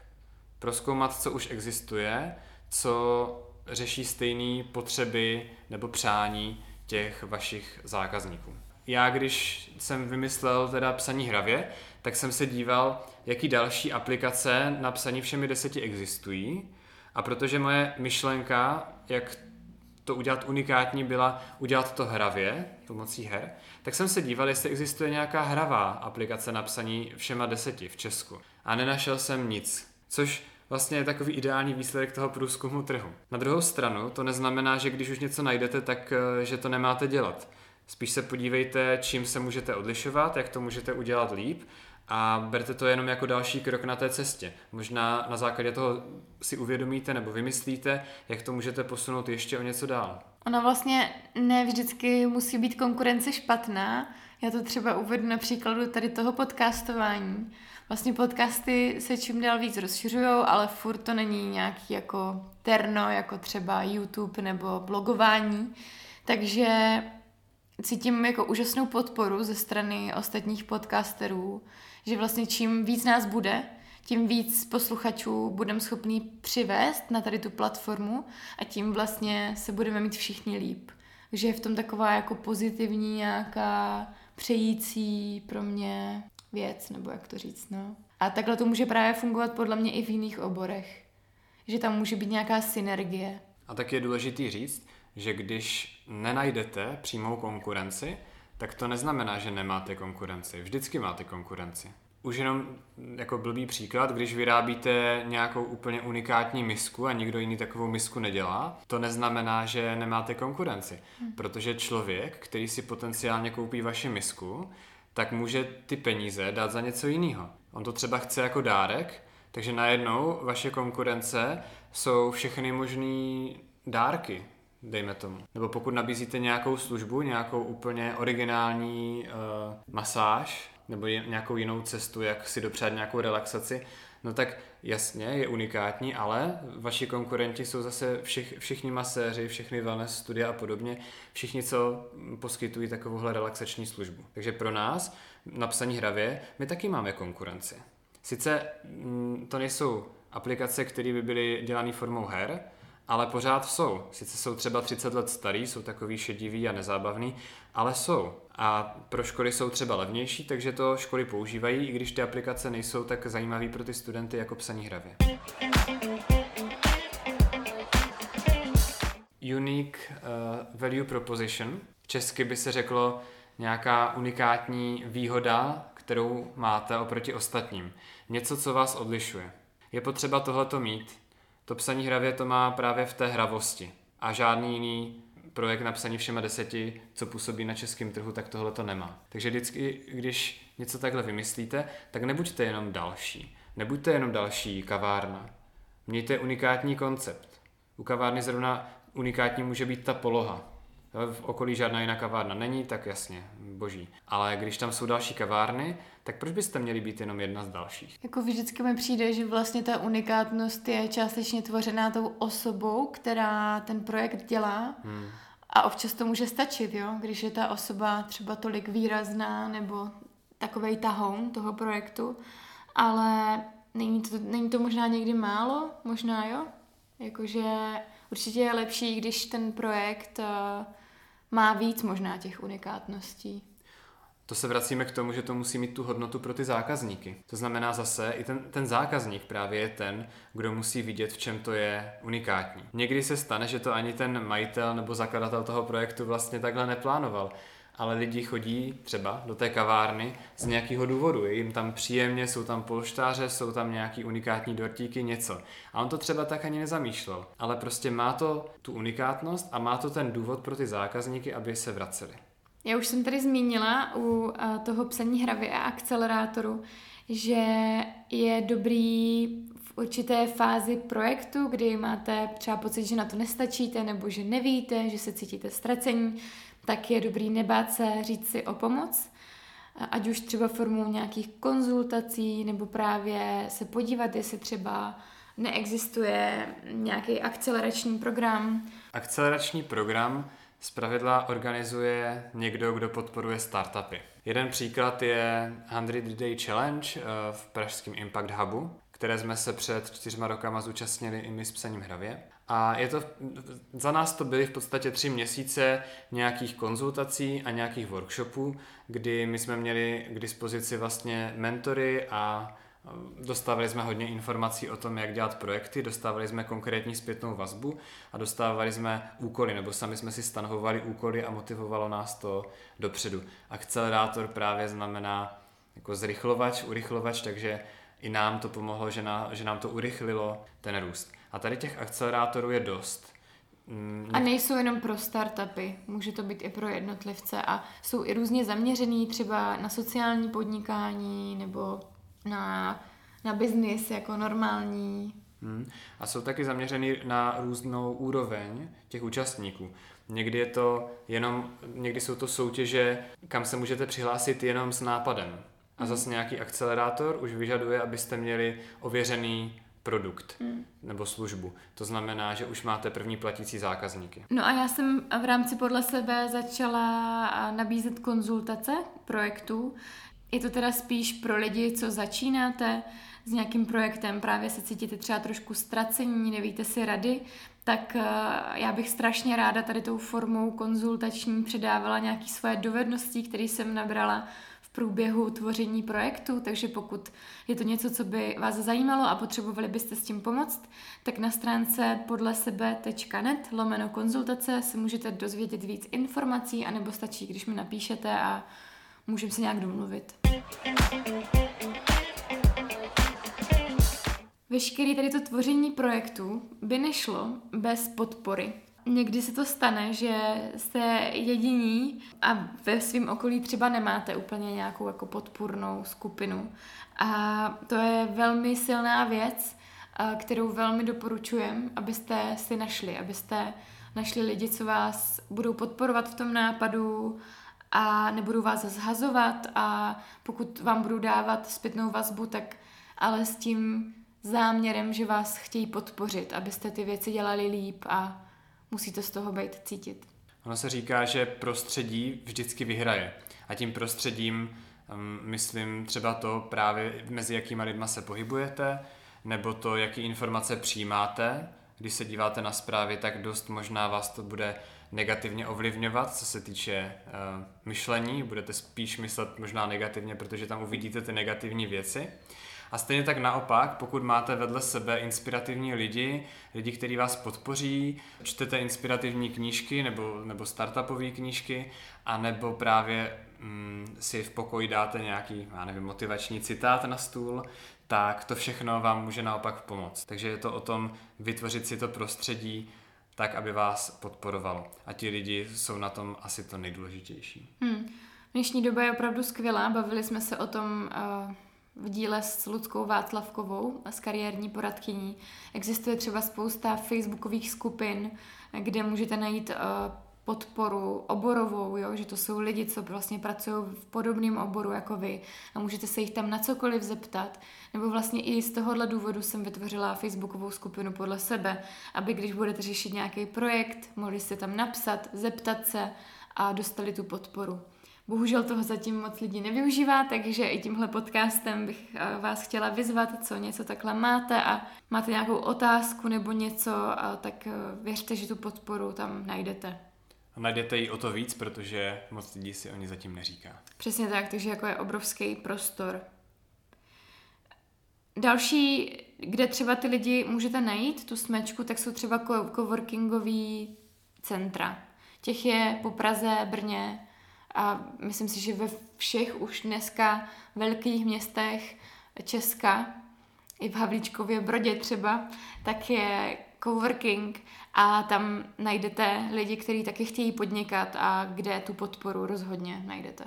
Proskoumat, co už existuje, co řeší stejné potřeby nebo přání těch vašich zákazníků. Já, když jsem vymyslel teda psaní hravě, tak jsem se díval, jaký další aplikace na psaní všemi deseti existují. A protože moje myšlenka, jak to udělat unikátní, byla udělat to hravě, pomocí her, tak jsem se díval, jestli existuje nějaká hravá aplikace na psaní všema deseti v Česku. A nenašel jsem nic. Což vlastně je takový ideální výsledek toho průzkumu trhu. Na druhou stranu to neznamená, že když už něco najdete, tak eh, že to nemáte dělat. Spíš se podívejte, čím se můžete odlišovat, jak to můžete udělat líp a berte to jenom jako další krok na té cestě. Možná na základě toho si uvědomíte nebo vymyslíte, jak to můžete posunout ještě o něco dál.
Ona vlastně ne vždycky musí být konkurence špatná. Já to třeba uvedu na příkladu tady toho podcastování. Vlastně podcasty se čím dál víc rozšiřují, ale furt to není nějaký jako terno, jako třeba YouTube nebo blogování. Takže cítím jako úžasnou podporu ze strany ostatních podcasterů, že vlastně čím víc nás bude, tím víc posluchačů budeme schopni přivést na tady tu platformu a tím vlastně se budeme mít všichni líp. Takže je v tom taková jako pozitivní nějaká přející pro mě věc, nebo jak to říct, no. A takhle to může právě fungovat podle mě i v jiných oborech. Že tam může být nějaká synergie.
A tak je důležitý říct, že když nenajdete přímou konkurenci, tak to neznamená, že nemáte konkurenci. Vždycky máte konkurenci. Už jenom jako blbý příklad, když vyrábíte nějakou úplně unikátní misku a nikdo jiný takovou misku nedělá, to neznamená, že nemáte konkurenci. Hmm. Protože člověk, který si potenciálně koupí vaši misku, tak může ty peníze dát za něco jiného. On to třeba chce jako dárek, takže najednou vaše konkurence jsou všechny možné dárky, dejme tomu. Nebo pokud nabízíte nějakou službu, nějakou úplně originální uh, masáž, nebo nějakou jinou cestu, jak si dopřát nějakou relaxaci, no tak jasně, je unikátní, ale vaši konkurenti jsou zase všich, všichni maséři, všechny wellness studia a podobně, všichni, co poskytují takovouhle relaxační službu. Takže pro nás, na psaní hravě, my taky máme konkurenci. Sice mm, to nejsou aplikace, které by byly dělané formou her, ale pořád jsou. Sice jsou třeba 30 let starý, jsou takový šedivý a nezábavný, ale jsou. A pro školy jsou třeba levnější, takže to školy používají, i když ty aplikace nejsou tak zajímavé pro ty studenty jako psaní hravě. Unique uh, value proposition. Česky by se řeklo nějaká unikátní výhoda, kterou máte oproti ostatním. Něco, co vás odlišuje. Je potřeba tohleto mít. To psaní hravě to má právě v té hravosti. A žádný jiný projekt napsaný všema deseti, co působí na českém trhu, tak tohle to nemá. Takže vždycky, když něco takhle vymyslíte, tak nebuďte jenom další. Nebuďte jenom další kavárna. Mějte unikátní koncept. U kavárny zrovna unikátní může být ta poloha. V okolí žádná jiná kavárna není, tak jasně, boží. Ale když tam jsou další kavárny, tak proč byste měli být jenom jedna z dalších?
Jako vždycky mi přijde, že vlastně ta unikátnost je částečně tvořená tou osobou, která ten projekt dělá. Hmm. A občas to může stačit, jo? když je ta osoba třeba tolik výrazná nebo takovej tahoun toho projektu, ale není to, není to možná někdy málo, možná jo, jakože určitě je lepší, když ten projekt uh, má víc možná těch unikátností.
To se vracíme k tomu, že to musí mít tu hodnotu pro ty zákazníky. To znamená zase, i ten, ten zákazník právě je ten, kdo musí vidět, v čem to je unikátní. Někdy se stane, že to ani ten majitel nebo zakladatel toho projektu vlastně takhle neplánoval, ale lidi chodí třeba do té kavárny z nějakého důvodu. Je jim tam příjemně, jsou tam polštáře, jsou tam nějaký unikátní dortíky, něco. A on to třeba tak ani nezamýšlel. Ale prostě má to tu unikátnost a má to ten důvod pro ty zákazníky, aby se vraceli.
Já už jsem tady zmínila u toho psaní hravy a akcelerátoru, že je dobrý určité fázi projektu, kdy máte třeba pocit, že na to nestačíte nebo že nevíte, že se cítíte ztracení, tak je dobrý nebát se říct si o pomoc, ať už třeba formou nějakých konzultací nebo právě se podívat, jestli třeba neexistuje nějaký akcelerační program.
Akcelerační program zpravidla organizuje někdo, kdo podporuje startupy. Jeden příklad je 100 Day Challenge eh, v pražském Impact Hubu, které jsme se před čtyřma rokama zúčastnili i my s psaním hravě. A je to, za nás to byly v podstatě tři měsíce nějakých konzultací a nějakých workshopů, kdy my jsme měli k dispozici vlastně mentory a Dostávali jsme hodně informací o tom, jak dělat projekty, dostávali jsme konkrétní zpětnou vazbu a dostávali jsme úkoly, nebo sami jsme si stanovovali úkoly a motivovalo nás to dopředu. Akcelerátor právě znamená jako zrychlovač, urychlovač, takže i nám to pomohlo, že, na, že nám to urychlilo ten růst. A tady těch akcelerátorů je dost.
Mm, a nejsou jenom pro startupy, může to být i pro jednotlivce a jsou i různě zaměřený třeba na sociální podnikání nebo na, na biznis jako normální.
Hmm. A jsou taky zaměřený na různou úroveň těch účastníků. Někdy je to jenom, někdy jsou to soutěže, kam se můžete přihlásit jenom s nápadem. A zase nějaký akcelerátor už vyžaduje, abyste měli ověřený produkt hmm. nebo službu. To znamená, že už máte první platící zákazníky.
No a já jsem v rámci podle sebe začala nabízet konzultace projektů, je to teda spíš pro lidi, co začínáte s nějakým projektem, právě se cítíte třeba trošku ztracení, nevíte si rady, tak já bych strašně ráda tady tou formou konzultační předávala nějaké svoje dovednosti, které jsem nabrala průběhu tvoření projektu, takže pokud je to něco, co by vás zajímalo a potřebovali byste s tím pomoct, tak na stránce podle sebe.net lomeno konzultace se můžete dozvědět víc informací, anebo stačí, když mi napíšete a můžeme se nějak domluvit. Veškerý tady to tvoření projektu by nešlo bez podpory. Někdy se to stane, že jste jediní a ve svém okolí třeba nemáte úplně nějakou jako podpůrnou skupinu. A to je velmi silná věc, kterou velmi doporučujem, abyste si našli, abyste našli lidi, co vás budou podporovat v tom nápadu, a nebudu vás zhazovat a pokud vám budu dávat zpětnou vazbu, tak ale s tím záměrem, že vás chtějí podpořit, abyste ty věci dělali líp a musíte z toho být cítit.
Ono se říká, že prostředí vždycky vyhraje. A tím prostředím um, myslím třeba to právě mezi jakýma lidma se pohybujete, nebo to, jaký informace přijímáte. Když se díváte na zprávy, tak dost možná vás to bude negativně ovlivňovat, co se týče uh, myšlení. Budete spíš myslet možná negativně, protože tam uvidíte ty negativní věci. A stejně tak naopak, pokud máte vedle sebe inspirativní lidi, lidi, kteří vás podpoří, čtete inspirativní knížky nebo, nebo startupové knížky, a nebo právě mm, si v pokoji dáte nějaký, já nevím, motivační citát na stůl, tak to všechno vám může naopak pomoct. Takže je to o tom vytvořit si to prostředí, tak, aby vás podporovalo. A ti lidi jsou na tom asi to nejdůležitější.
Hmm. Dnešní doba je opravdu skvělá. Bavili jsme se o tom uh, v díle s Ludskou Václavkovou, s kariérní poradkyní. Existuje třeba spousta facebookových skupin, kde můžete najít uh, podporu oborovou, jo? že to jsou lidi, co vlastně pracují v podobném oboru jako vy a můžete se jich tam na cokoliv zeptat. Nebo vlastně i z tohohle důvodu jsem vytvořila facebookovou skupinu podle sebe, aby když budete řešit nějaký projekt, mohli jste tam napsat, zeptat se a dostali tu podporu. Bohužel toho zatím moc lidí nevyužívá, takže i tímhle podcastem bych eh, vás chtěla vyzvat, co něco takhle máte a máte nějakou otázku nebo něco, tak eh, věřte, že tu podporu tam najdete.
A najdete ji o to víc, protože moc lidí si o ní zatím neříká.
Přesně tak, takže jako je obrovský prostor. Další, kde třeba ty lidi můžete najít, tu smečku, tak jsou třeba coworkingový centra. Těch je po Praze, Brně a myslím si, že ve všech už dneska velkých městech Česka, i v Havlíčkově Brodě třeba, tak je coworking a tam najdete lidi, kteří taky chtějí podnikat a kde tu podporu rozhodně najdete.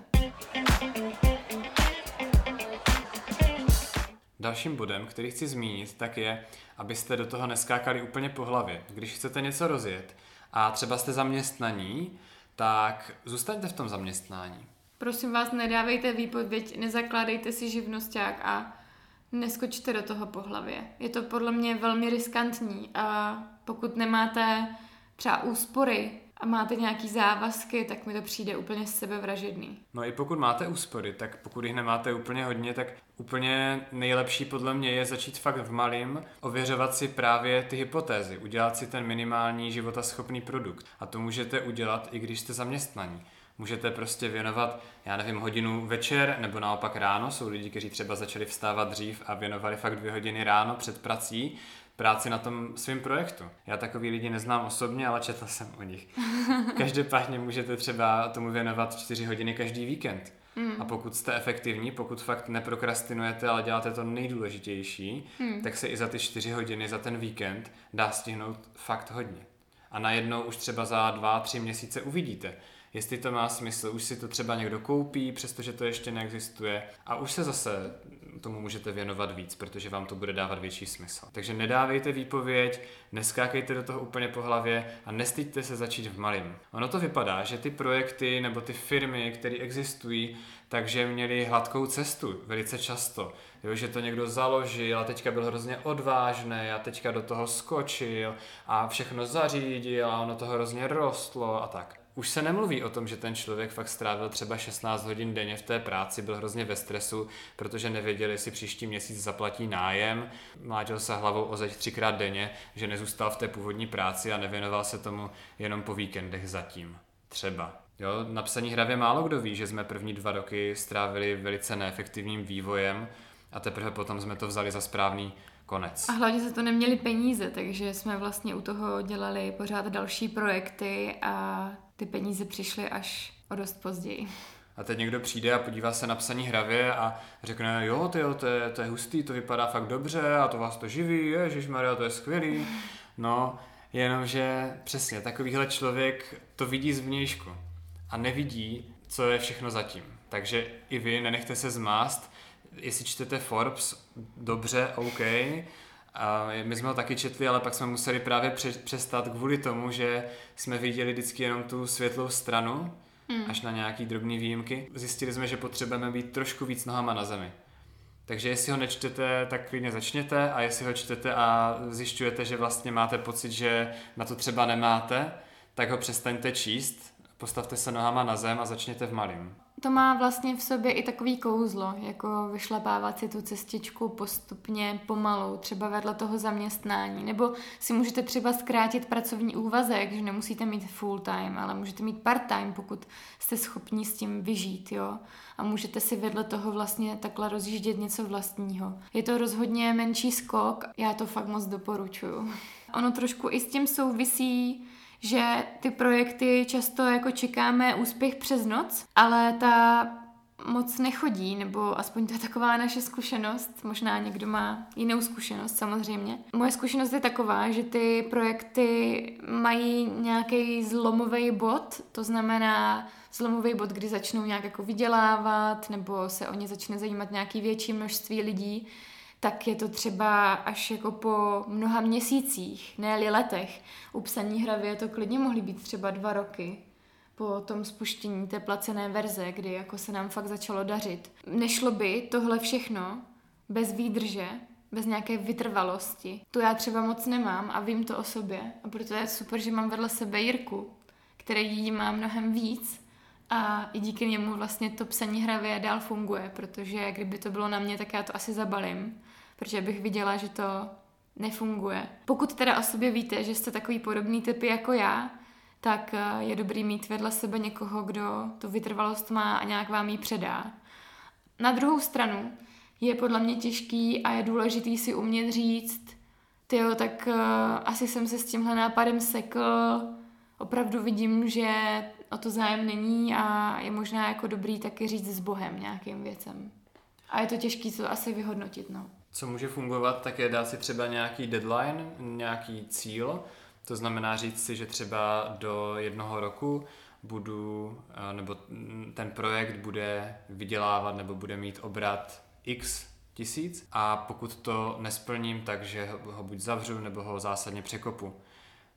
Dalším bodem, který chci zmínit, tak je, abyste do toho neskákali úplně po hlavě. Když chcete něco rozjet a třeba jste zaměstnaní, tak zůstaňte v tom zaměstnání.
Prosím vás, nedávejte výpověď, nezakládejte si živnosták a neskočte do toho po hlavě. Je to podle mě velmi riskantní a pokud nemáte třeba úspory a máte nějaký závazky, tak mi to přijde úplně sebevražedný.
No i pokud máte úspory, tak pokud jich nemáte úplně hodně, tak úplně nejlepší podle mě je začít fakt v malým, ověřovat si právě ty hypotézy, udělat si ten minimální životaschopný produkt. A to můžete udělat, i když jste zaměstnaní. Můžete prostě věnovat, já nevím, hodinu večer nebo naopak ráno. Jsou lidi, kteří třeba začali vstávat dřív a věnovali fakt dvě hodiny ráno před prací práci na tom svém projektu. Já takový lidi neznám osobně, ale četl jsem o nich. Každopádně můžete třeba tomu věnovat čtyři hodiny každý víkend. Mm. A pokud jste efektivní, pokud fakt neprokrastinujete, ale děláte to nejdůležitější, mm. tak se i za ty čtyři hodiny za ten víkend dá stihnout fakt hodně. A najednou už třeba za dva, tři měsíce uvidíte, jestli to má smysl, už si to třeba někdo koupí, přestože to ještě neexistuje a už se zase tomu můžete věnovat víc, protože vám to bude dávat větší smysl. Takže nedávejte výpověď, neskákejte do toho úplně po hlavě a nestyďte se začít v malém. Ono to vypadá, že ty projekty nebo ty firmy, které existují, takže měli hladkou cestu velice často. Jo, že to někdo založil a teďka byl hrozně odvážný a teďka do toho skočil a všechno zařídil a ono to hrozně rostlo a tak. Už se nemluví o tom, že ten člověk fakt strávil třeba 16 hodin denně v té práci, byl hrozně ve stresu, protože nevěděl, jestli příští měsíc zaplatí nájem, mlátil se hlavou o zeď třikrát denně, že nezůstal v té původní práci a nevěnoval se tomu jenom po víkendech zatím. Třeba. Jo, na psaní hravě málo kdo ví, že jsme první dva roky strávili velice neefektivním vývojem a teprve potom jsme to vzali za správný konec.
A hlavně se to neměli peníze, takže jsme vlastně u toho dělali pořád další projekty a ty peníze přišly až o dost později.
A teď někdo přijde a podívá se na psaní hravě a řekne, jo, to, jo, to, je, to je hustý, to vypadá fakt dobře a to vás to živí, Maria, to je skvělý. No, jenomže přesně, takovýhle člověk to vidí zvnějšku a nevidí, co je všechno zatím. Takže i vy nenechte se zmást, jestli čtete Forbes, dobře, OK, a my jsme ho taky četli, ale pak jsme museli právě přestat kvůli tomu, že jsme viděli vždycky jenom tu světlou stranu, hmm. až na nějaký drobné výjimky. Zjistili jsme, že potřebujeme být trošku víc nohama na zemi. Takže jestli ho nečtete, tak klidně začněte a jestli ho čtete a zjišťujete, že vlastně máte pocit, že na to třeba nemáte, tak ho přestaňte číst, postavte se nohama na zem a začněte v malým
to má vlastně v sobě i takový kouzlo, jako vyšlapávat si tu cestičku postupně, pomalu, třeba vedle toho zaměstnání. Nebo si můžete třeba zkrátit pracovní úvazek, že nemusíte mít full time, ale můžete mít part time, pokud jste schopni s tím vyžít, jo. A můžete si vedle toho vlastně takhle rozjíždět něco vlastního. Je to rozhodně menší skok, já to fakt moc doporučuju. Ono trošku i s tím souvisí že ty projekty často jako čekáme úspěch přes noc, ale ta moc nechodí, nebo aspoň to je taková naše zkušenost. Možná někdo má jinou zkušenost, samozřejmě. Moje zkušenost je taková, že ty projekty mají nějaký zlomový bod, to znamená zlomový bod, kdy začnou nějak jako vydělávat, nebo se o ně začne zajímat nějaký větší množství lidí tak je to třeba až jako po mnoha měsících, ne letech. U psaní hravě to klidně mohly být třeba dva roky po tom spuštění té placené verze, kdy jako se nám fakt začalo dařit. Nešlo by tohle všechno bez výdrže, bez nějaké vytrvalosti. To já třeba moc nemám a vím to o sobě. A proto je super, že mám vedle sebe Jirku, který jí má mnohem víc a i díky němu vlastně to psaní hravě dál funguje, protože kdyby to bylo na mě, tak já to asi zabalím protože bych viděla, že to nefunguje. Pokud teda o sobě víte, že jste takový podobný typy jako já, tak eh, je dobrý mít vedle sebe někoho, kdo tu vytrvalost má a nějak vám ji předá. Na druhou stranu je podle mě těžký a je důležitý si umět říct, tyjo, tak uh, asi jsem se s tímhle nápadem sekl, opravdu vidím, že o to zájem není a je možná jako dobrý taky říct s Bohem nějakým věcem. A je to těžký to asi vyhodnotit, no.
Co může fungovat, tak je dát si třeba nějaký deadline, nějaký cíl, to znamená říct si, že třeba do jednoho roku budu, nebo ten projekt bude vydělávat nebo bude mít obrat x tisíc a pokud to nesplním, takže ho buď zavřu nebo ho zásadně překopu.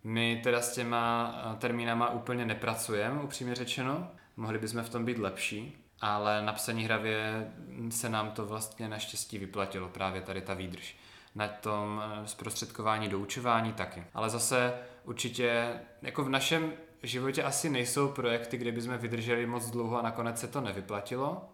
My teda s těma termínama úplně nepracujeme, upřímně řečeno. Mohli bychom v tom být lepší, ale na psaní hravě se nám to vlastně naštěstí vyplatilo, právě tady ta výdrž. Na tom eh, zprostředkování doučování taky. Ale zase určitě, jako v našem životě asi nejsou projekty, kde bychom vydrželi moc dlouho a nakonec se to nevyplatilo,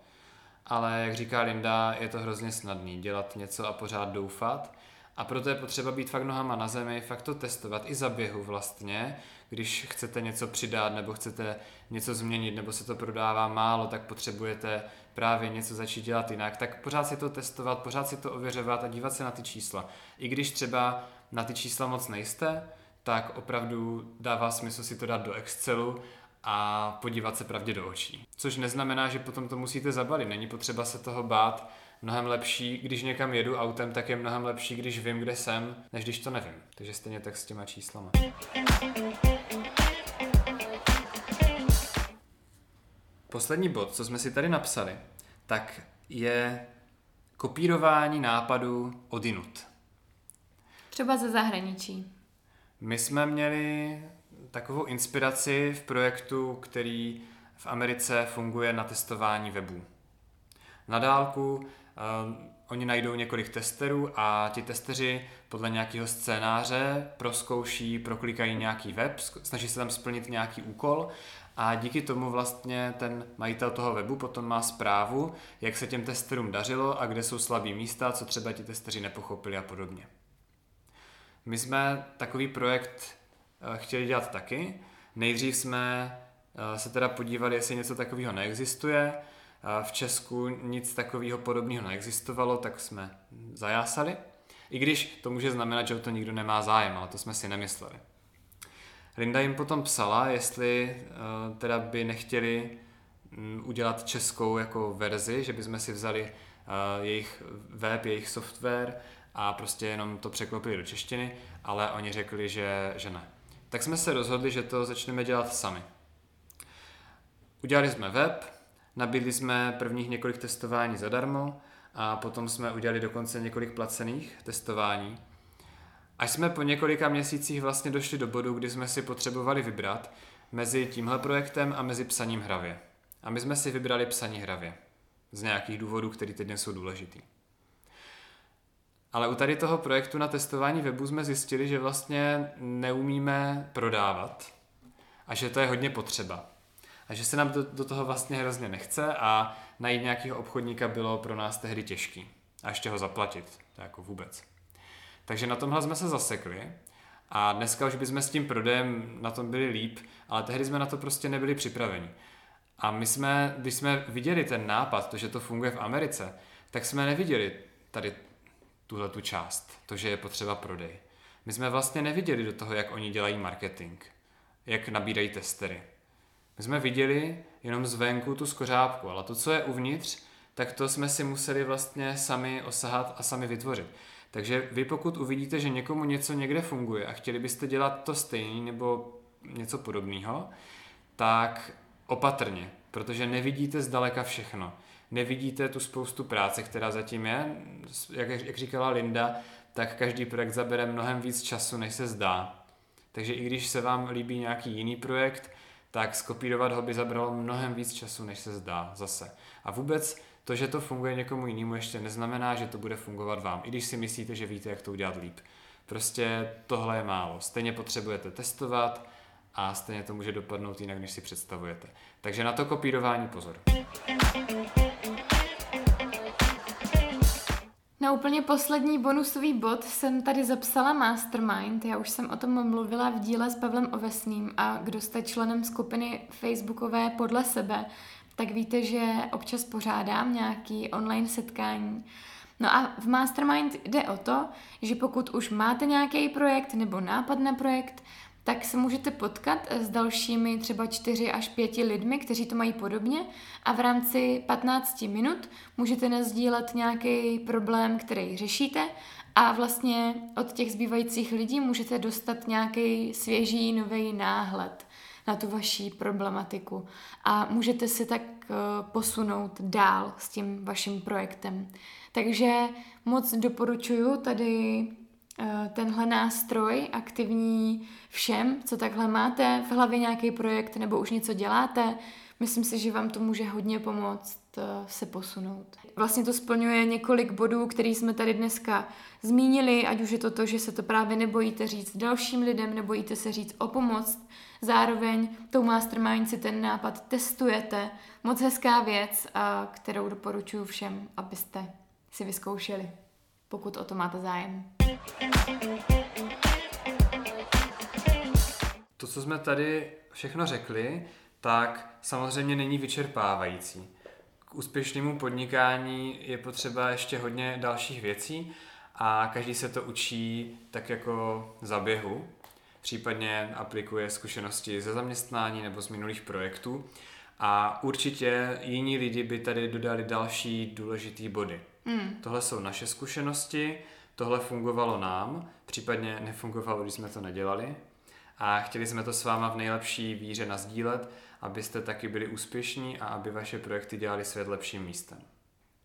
ale jak říká Linda, je to hrozně snadný dělat něco a pořád doufat. A proto je potřeba být fakt nohama na zemi, fakt to testovat i za běhu vlastně. Když chcete něco přidat nebo chcete něco změnit nebo se to prodává málo, tak potřebujete právě něco začít dělat jinak, tak pořád si to testovat, pořád si to ověřovat a dívat se na ty čísla. I když třeba na ty čísla moc nejste, tak opravdu dává smysl si to dát do Excelu a podívat se pravdě do očí. Což neznamená, že potom to musíte zabalit, není potřeba se toho bát, mnohem lepší, když někam jedu autem, tak je mnohem lepší, když vím, kde jsem, než když to nevím. Takže stejně tak s těma číslama. Poslední bod, co jsme si tady napsali, tak je kopírování nápadů odinut.
Třeba ze zahraničí.
My jsme měli takovou inspiraci v projektu, který v Americe funguje na testování webů. Na dálku uh, oni najdou několik testerů a ti testeři podle nějakého scénáře proskouší, proklikají nějaký web, snaží se tam splnit nějaký úkol a díky tomu vlastně ten majitel toho webu potom má zprávu, jak se těm testerům dařilo a kde jsou slabý místa, co třeba ti testeři nepochopili a podobně. My jsme takový projekt eh, chtěli dělat taky. Nejdřív jsme eh, se teda podívali, jestli něco takového neexistuje. Eh, v Česku nic takového podobného neexistovalo, tak jsme zajásali. I když to může znamenat, že o to nikdo nemá zájem, ale to jsme si nemysleli. Linda jim potom psala, jestli teda by nechtěli mm, udělat českou jako verzi, že bychom si vzali jejich web, jejich software a prostě jenom to překlopili do češtiny, ale oni řekli, že, že ne. Tak jsme se rozhodli, že to začneme dělat sami. Udělali jsme web, nabídli jsme prvních několik testování zadarmo a potom jsme udělali dokonce několik placených testování. Až jsme po několika měsících vlastně došli do bodu, kdy jsme si potřebovali vybrat mezi tímhle projektem a mezi psaním hravě. A my jsme si vybrali psaní hravě. Z nějakých důvodů, které teď jsou důležitý. Ale u tady toho projektu na testování webu jsme zjistili, že vlastně neumíme prodávat a že to je hodně potřeba. A že se nám do, do toho vlastně hrozně nechce a najít nějakého obchodníka bylo pro nás tehdy těžký. A ještě ho zaplatit, to jako vůbec. Takže na tomhle jsme se zasekli a dneska už bychom s tím prodejem na tom byli líp, ale tehdy jsme na to prostě nebyli připraveni. A my jsme, když jsme viděli ten nápad, to, že to funguje v Americe, tak jsme neviděli tady tuhle tu část, to, že je potřeba prodej. My jsme vlastně neviděli do toho, jak oni dělají marketing, jak nabírají testery. My jsme viděli jenom zvenku tu skořápku, ale to, co je uvnitř, tak to jsme si museli vlastně sami osahat a sami vytvořit. Takže vy pokud uvidíte, že někomu něco někde funguje a chtěli byste dělat to stejný nebo něco podobného, tak opatrně, protože nevidíte zdaleka všechno nevidíte tu spoustu práce, která zatím je. Jak, jak říkala Linda, tak každý projekt zabere mnohem víc času, než se zdá. Takže i když se vám líbí nějaký jiný projekt, tak skopírovat ho by zabralo mnohem víc času, než se zdá zase. A vůbec to, že to funguje někomu jinému, ještě neznamená, že to bude fungovat vám, i když si myslíte, že víte, jak to udělat líp. Prostě tohle je málo. Stejně potřebujete testovat a stejně to může dopadnout jinak, než si představujete. Takže na to kopírování pozor.
Na úplně poslední bonusový bod jsem tady zapsala Mastermind. Já už jsem o tom mluvila v díle s Pavlem Ovesným a kdo jste členem skupiny Facebookové podle sebe, tak víte, že občas pořádám nějaký online setkání. No a v Mastermind jde o to, že pokud už máte nějaký projekt nebo nápad na projekt, tak se můžete potkat s dalšími třeba čtyři až pěti lidmi, kteří to mají podobně. A v rámci 15 minut můžete nazdílet nějaký problém, který řešíte. A vlastně od těch zbývajících lidí můžete dostat nějaký svěží, nový náhled na tu vaší problematiku. A můžete si tak eh, posunout dál s tím vaším projektem. Takže moc doporučuji tady eh, tenhle nástroj aktivní všem, co takhle máte v hlavě nějaký projekt nebo už něco děláte. Myslím si, že vám to může hodně pomoct eh, se posunout. Vlastně to splňuje několik bodů, který jsme tady dneska zmínili, ať už je to to, že se to právě nebojíte říct dalším lidem, nebojíte se říct o pomoc, zároveň tou Mastermind si ten nápad testujete. Moc hezká věc, kterou doporučuji všem, abyste si vyzkoušeli, pokud o to máte zájem.
To, co jsme tady všechno řekli, tak samozřejmě není vyčerpávající. K úspěšnému podnikání je potřeba ještě hodně dalších věcí a každý se to učí tak jako za běhu, případně aplikuje zkušenosti ze zaměstnání nebo z minulých projektů a určitě jiní lidi by tady dodali další důležitý body. Mm. Tohle jsou naše zkušenosti, tohle fungovalo nám, případně nefungovalo, když jsme to nedělali a chtěli jsme to s váma v nejlepší víře nazdílet, abyste taky byli úspěšní a aby vaše projekty dělali svět lepším místem.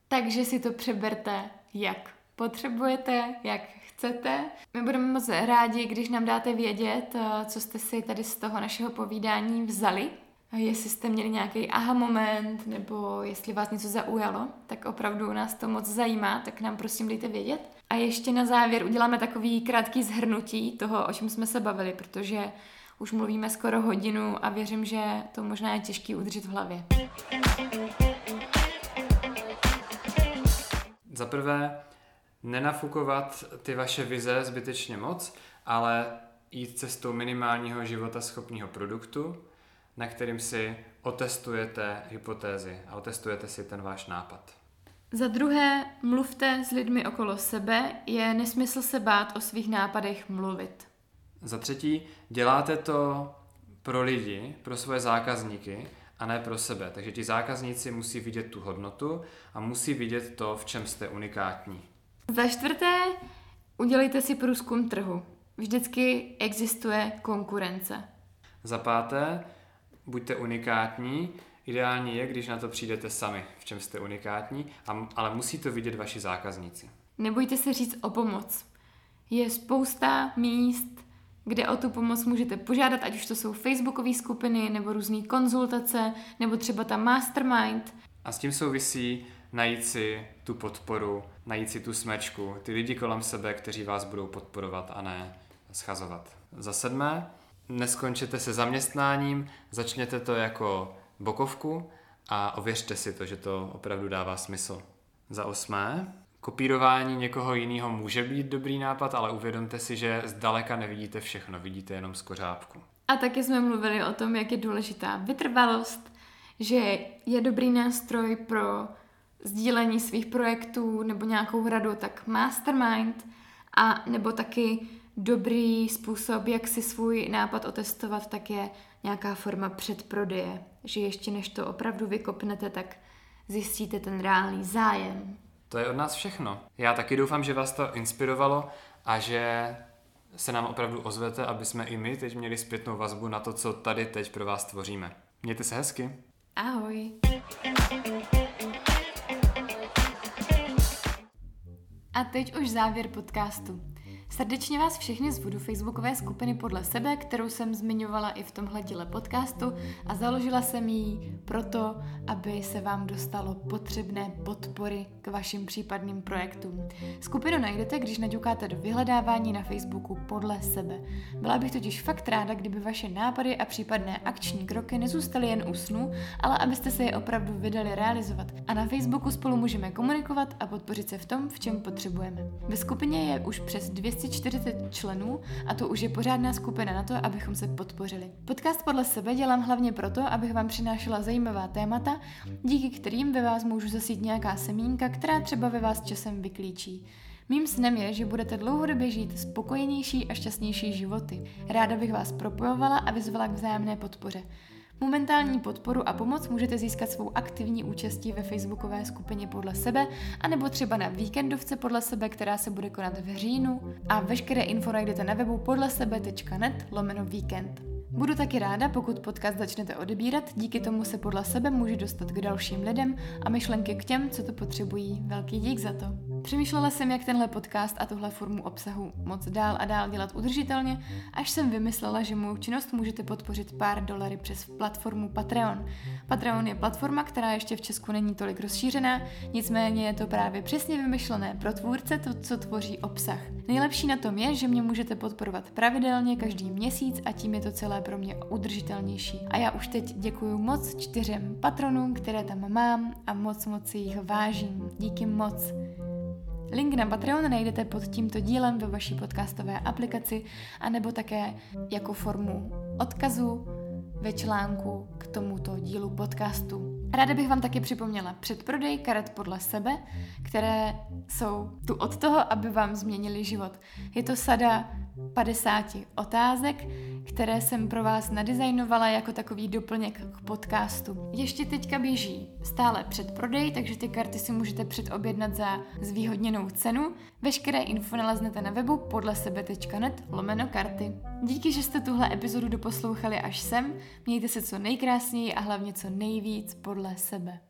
Takže si to přeberte, jak potřebujete, jak chcete. My budeme moc rádi, když nám dáte vědět, eh, co jste si tady z toho našeho povídání vzali. Jestli jste měli nějaký aha moment, nebo jestli vás něco zaujalo, tak opravdu nás to moc zajímá, tak nám prosím dejte vědět. A ještě na závěr uděláme takový krátký zhrnutí toho, o čem jsme se bavili, protože už mluvíme skoro hodinu a věřím, že to možná je těžký udržet v hlavě.
Za prvé, nenafukovat ty vaše vize zbytečně moc, ale jít cestou minimálního života schopného produktu, na kterým si otestujete hypotézy a otestujete si ten váš nápad.
Za druhé, mluvte s lidmi okolo sebe, je nesmysl se bát o svých nápadech mluvit.
Za třetí, děláte to pro lidi, pro svoje zákazníky a ne pro sebe. Takže ti zákazníci musí vidět tu hodnotu a musí vidět to, v čem jste unikátní.
Za čtvrté, udělejte si průzkum trhu. Vždycky existuje konkurence.
Za páté, buďte unikátní. Ideální je, když na to přijdete sami, v čem jste unikátní, ale musí to vidět vaši zákazníci.
Nebojte se říct o pomoc. Je spousta míst, kde o tu pomoc můžete požádat, ať už to jsou facebookové skupiny, nebo různé konzultace, nebo třeba ta mastermind.
A s tím souvisí najít si tu podporu, najít si tu smečku, ty lidi kolem sebe, kteří vás budou podporovat a ne schazovat. Za sedmé, neskončete se zaměstnáním, začněte to jako bokovku a ověřte si to, že to opravdu dává smysl. Za osmé, kopírování někoho jiného může být dobrý nápad, ale uvědomte si, že zdaleka nevidíte všechno, vidíte jenom z kořápku.
A taky jsme mluvili o tom, jak je důležitá vytrvalost, že je dobrý nástroj pro sdílení svých projektů nebo nějakou radu, tak mastermind a nebo taky dobrý způsob, jak si svůj nápad otestovat, tak je nějaká forma předprodeje, že ještě než to opravdu vykopnete, tak zjistíte ten reálný zájem.
To je od nás všechno. Já taky doufám, že vás to inspirovalo a že se nám opravdu ozvete, aby jsme i my teď měli zpětnou vazbu na to, co tady teď pro vás tvoříme. Mějte se hezky.
Ahoj. A teď už závěr podcastu. Srdečně vás všechny zvu facebookové skupiny podle sebe, kterou jsem zmiňovala i v tomhle díle podcastu a založila jsem ji proto, aby se vám dostalo potřebné podpory k vašim případným projektům. Skupinu najdete, když naďukáte do vyhledávání na Facebooku podle sebe. Byla bych totiž fakt ráda, kdyby vaše nápady a případné akční kroky nezůstaly jen u snu, ale abyste se je opravdu vydali realizovat. A na Facebooku spolu můžeme komunikovat a podpořit se v tom, v čem potřebujeme. Ve skupině je už přes 200 240 členů a to už je pořádná skupina na to, abychom se podpořili. Podcast podle sebe dělám hlavně proto, abych vám přinášela zajímavá témata, díky kterým ve vás můžu zasít nějaká semínka, která třeba ve vás časem vyklíčí. Mým snem je, že budete dlouhodobě žít spokojenější a šťastnější životy. Ráda bych vás propojovala a vyzvala k vzájemné podpoře. Momentální podporu a pomoc můžete získat svou aktivní účastí ve facebookové skupině podle sebe, anebo třeba na víkendovce podle sebe, která se bude konat v říjnu a veškeré info najdete na webu podle sebe.net lomeno víkend. Budu taky ráda, pokud podcast začnete odebírat, díky tomu se podle sebe může dostat k dalším lidem a myšlenky k těm, co to potřebují. Velký dík za to. Přemýšlela jsem, jak tenhle podcast a tuhle formu obsahu moc dál a dál dělat udržitelně, až jsem vymyslela, že mou činnost můžete podpořit pár dolary přes platformu Patreon. Patreon je platforma, která ještě v Česku není tolik rozšířená, nicméně je to právě přesně vymyšlené pro tvůrce to, co tvoří obsah. Nejlepší na tom je, že mě můžete podporovat pravidelně každý měsíc a tím je to celé pro mě udržitelnější. A já už teď děkuji moc čtyřem patronům, které tam mám a moc moc si jich vážím. Díky moc. Link na Patreon najdete pod tímto dílem ve vaší podcastové aplikaci, anebo také jako formu odkazu ve článku k tomuto dílu podcastu. Ráda bych vám taky připomněla předprodej karet podle sebe, které jsou tu od toho, aby vám změnili život. Je to sada 50 otázek, které jsem pro vás nadizajnovala jako takový doplněk k podcastu. Ještě teďka běží stále předprodej, takže ty karty si můžete předobjednat za zvýhodněnou cenu. Veškeré info naleznete na webu podle sebe.net lomeno karty. Díky, že jste tuhle epizodu doposlouchali až sem, mějte se co nejkrásněji a hlavně co nejvíc podle sebe.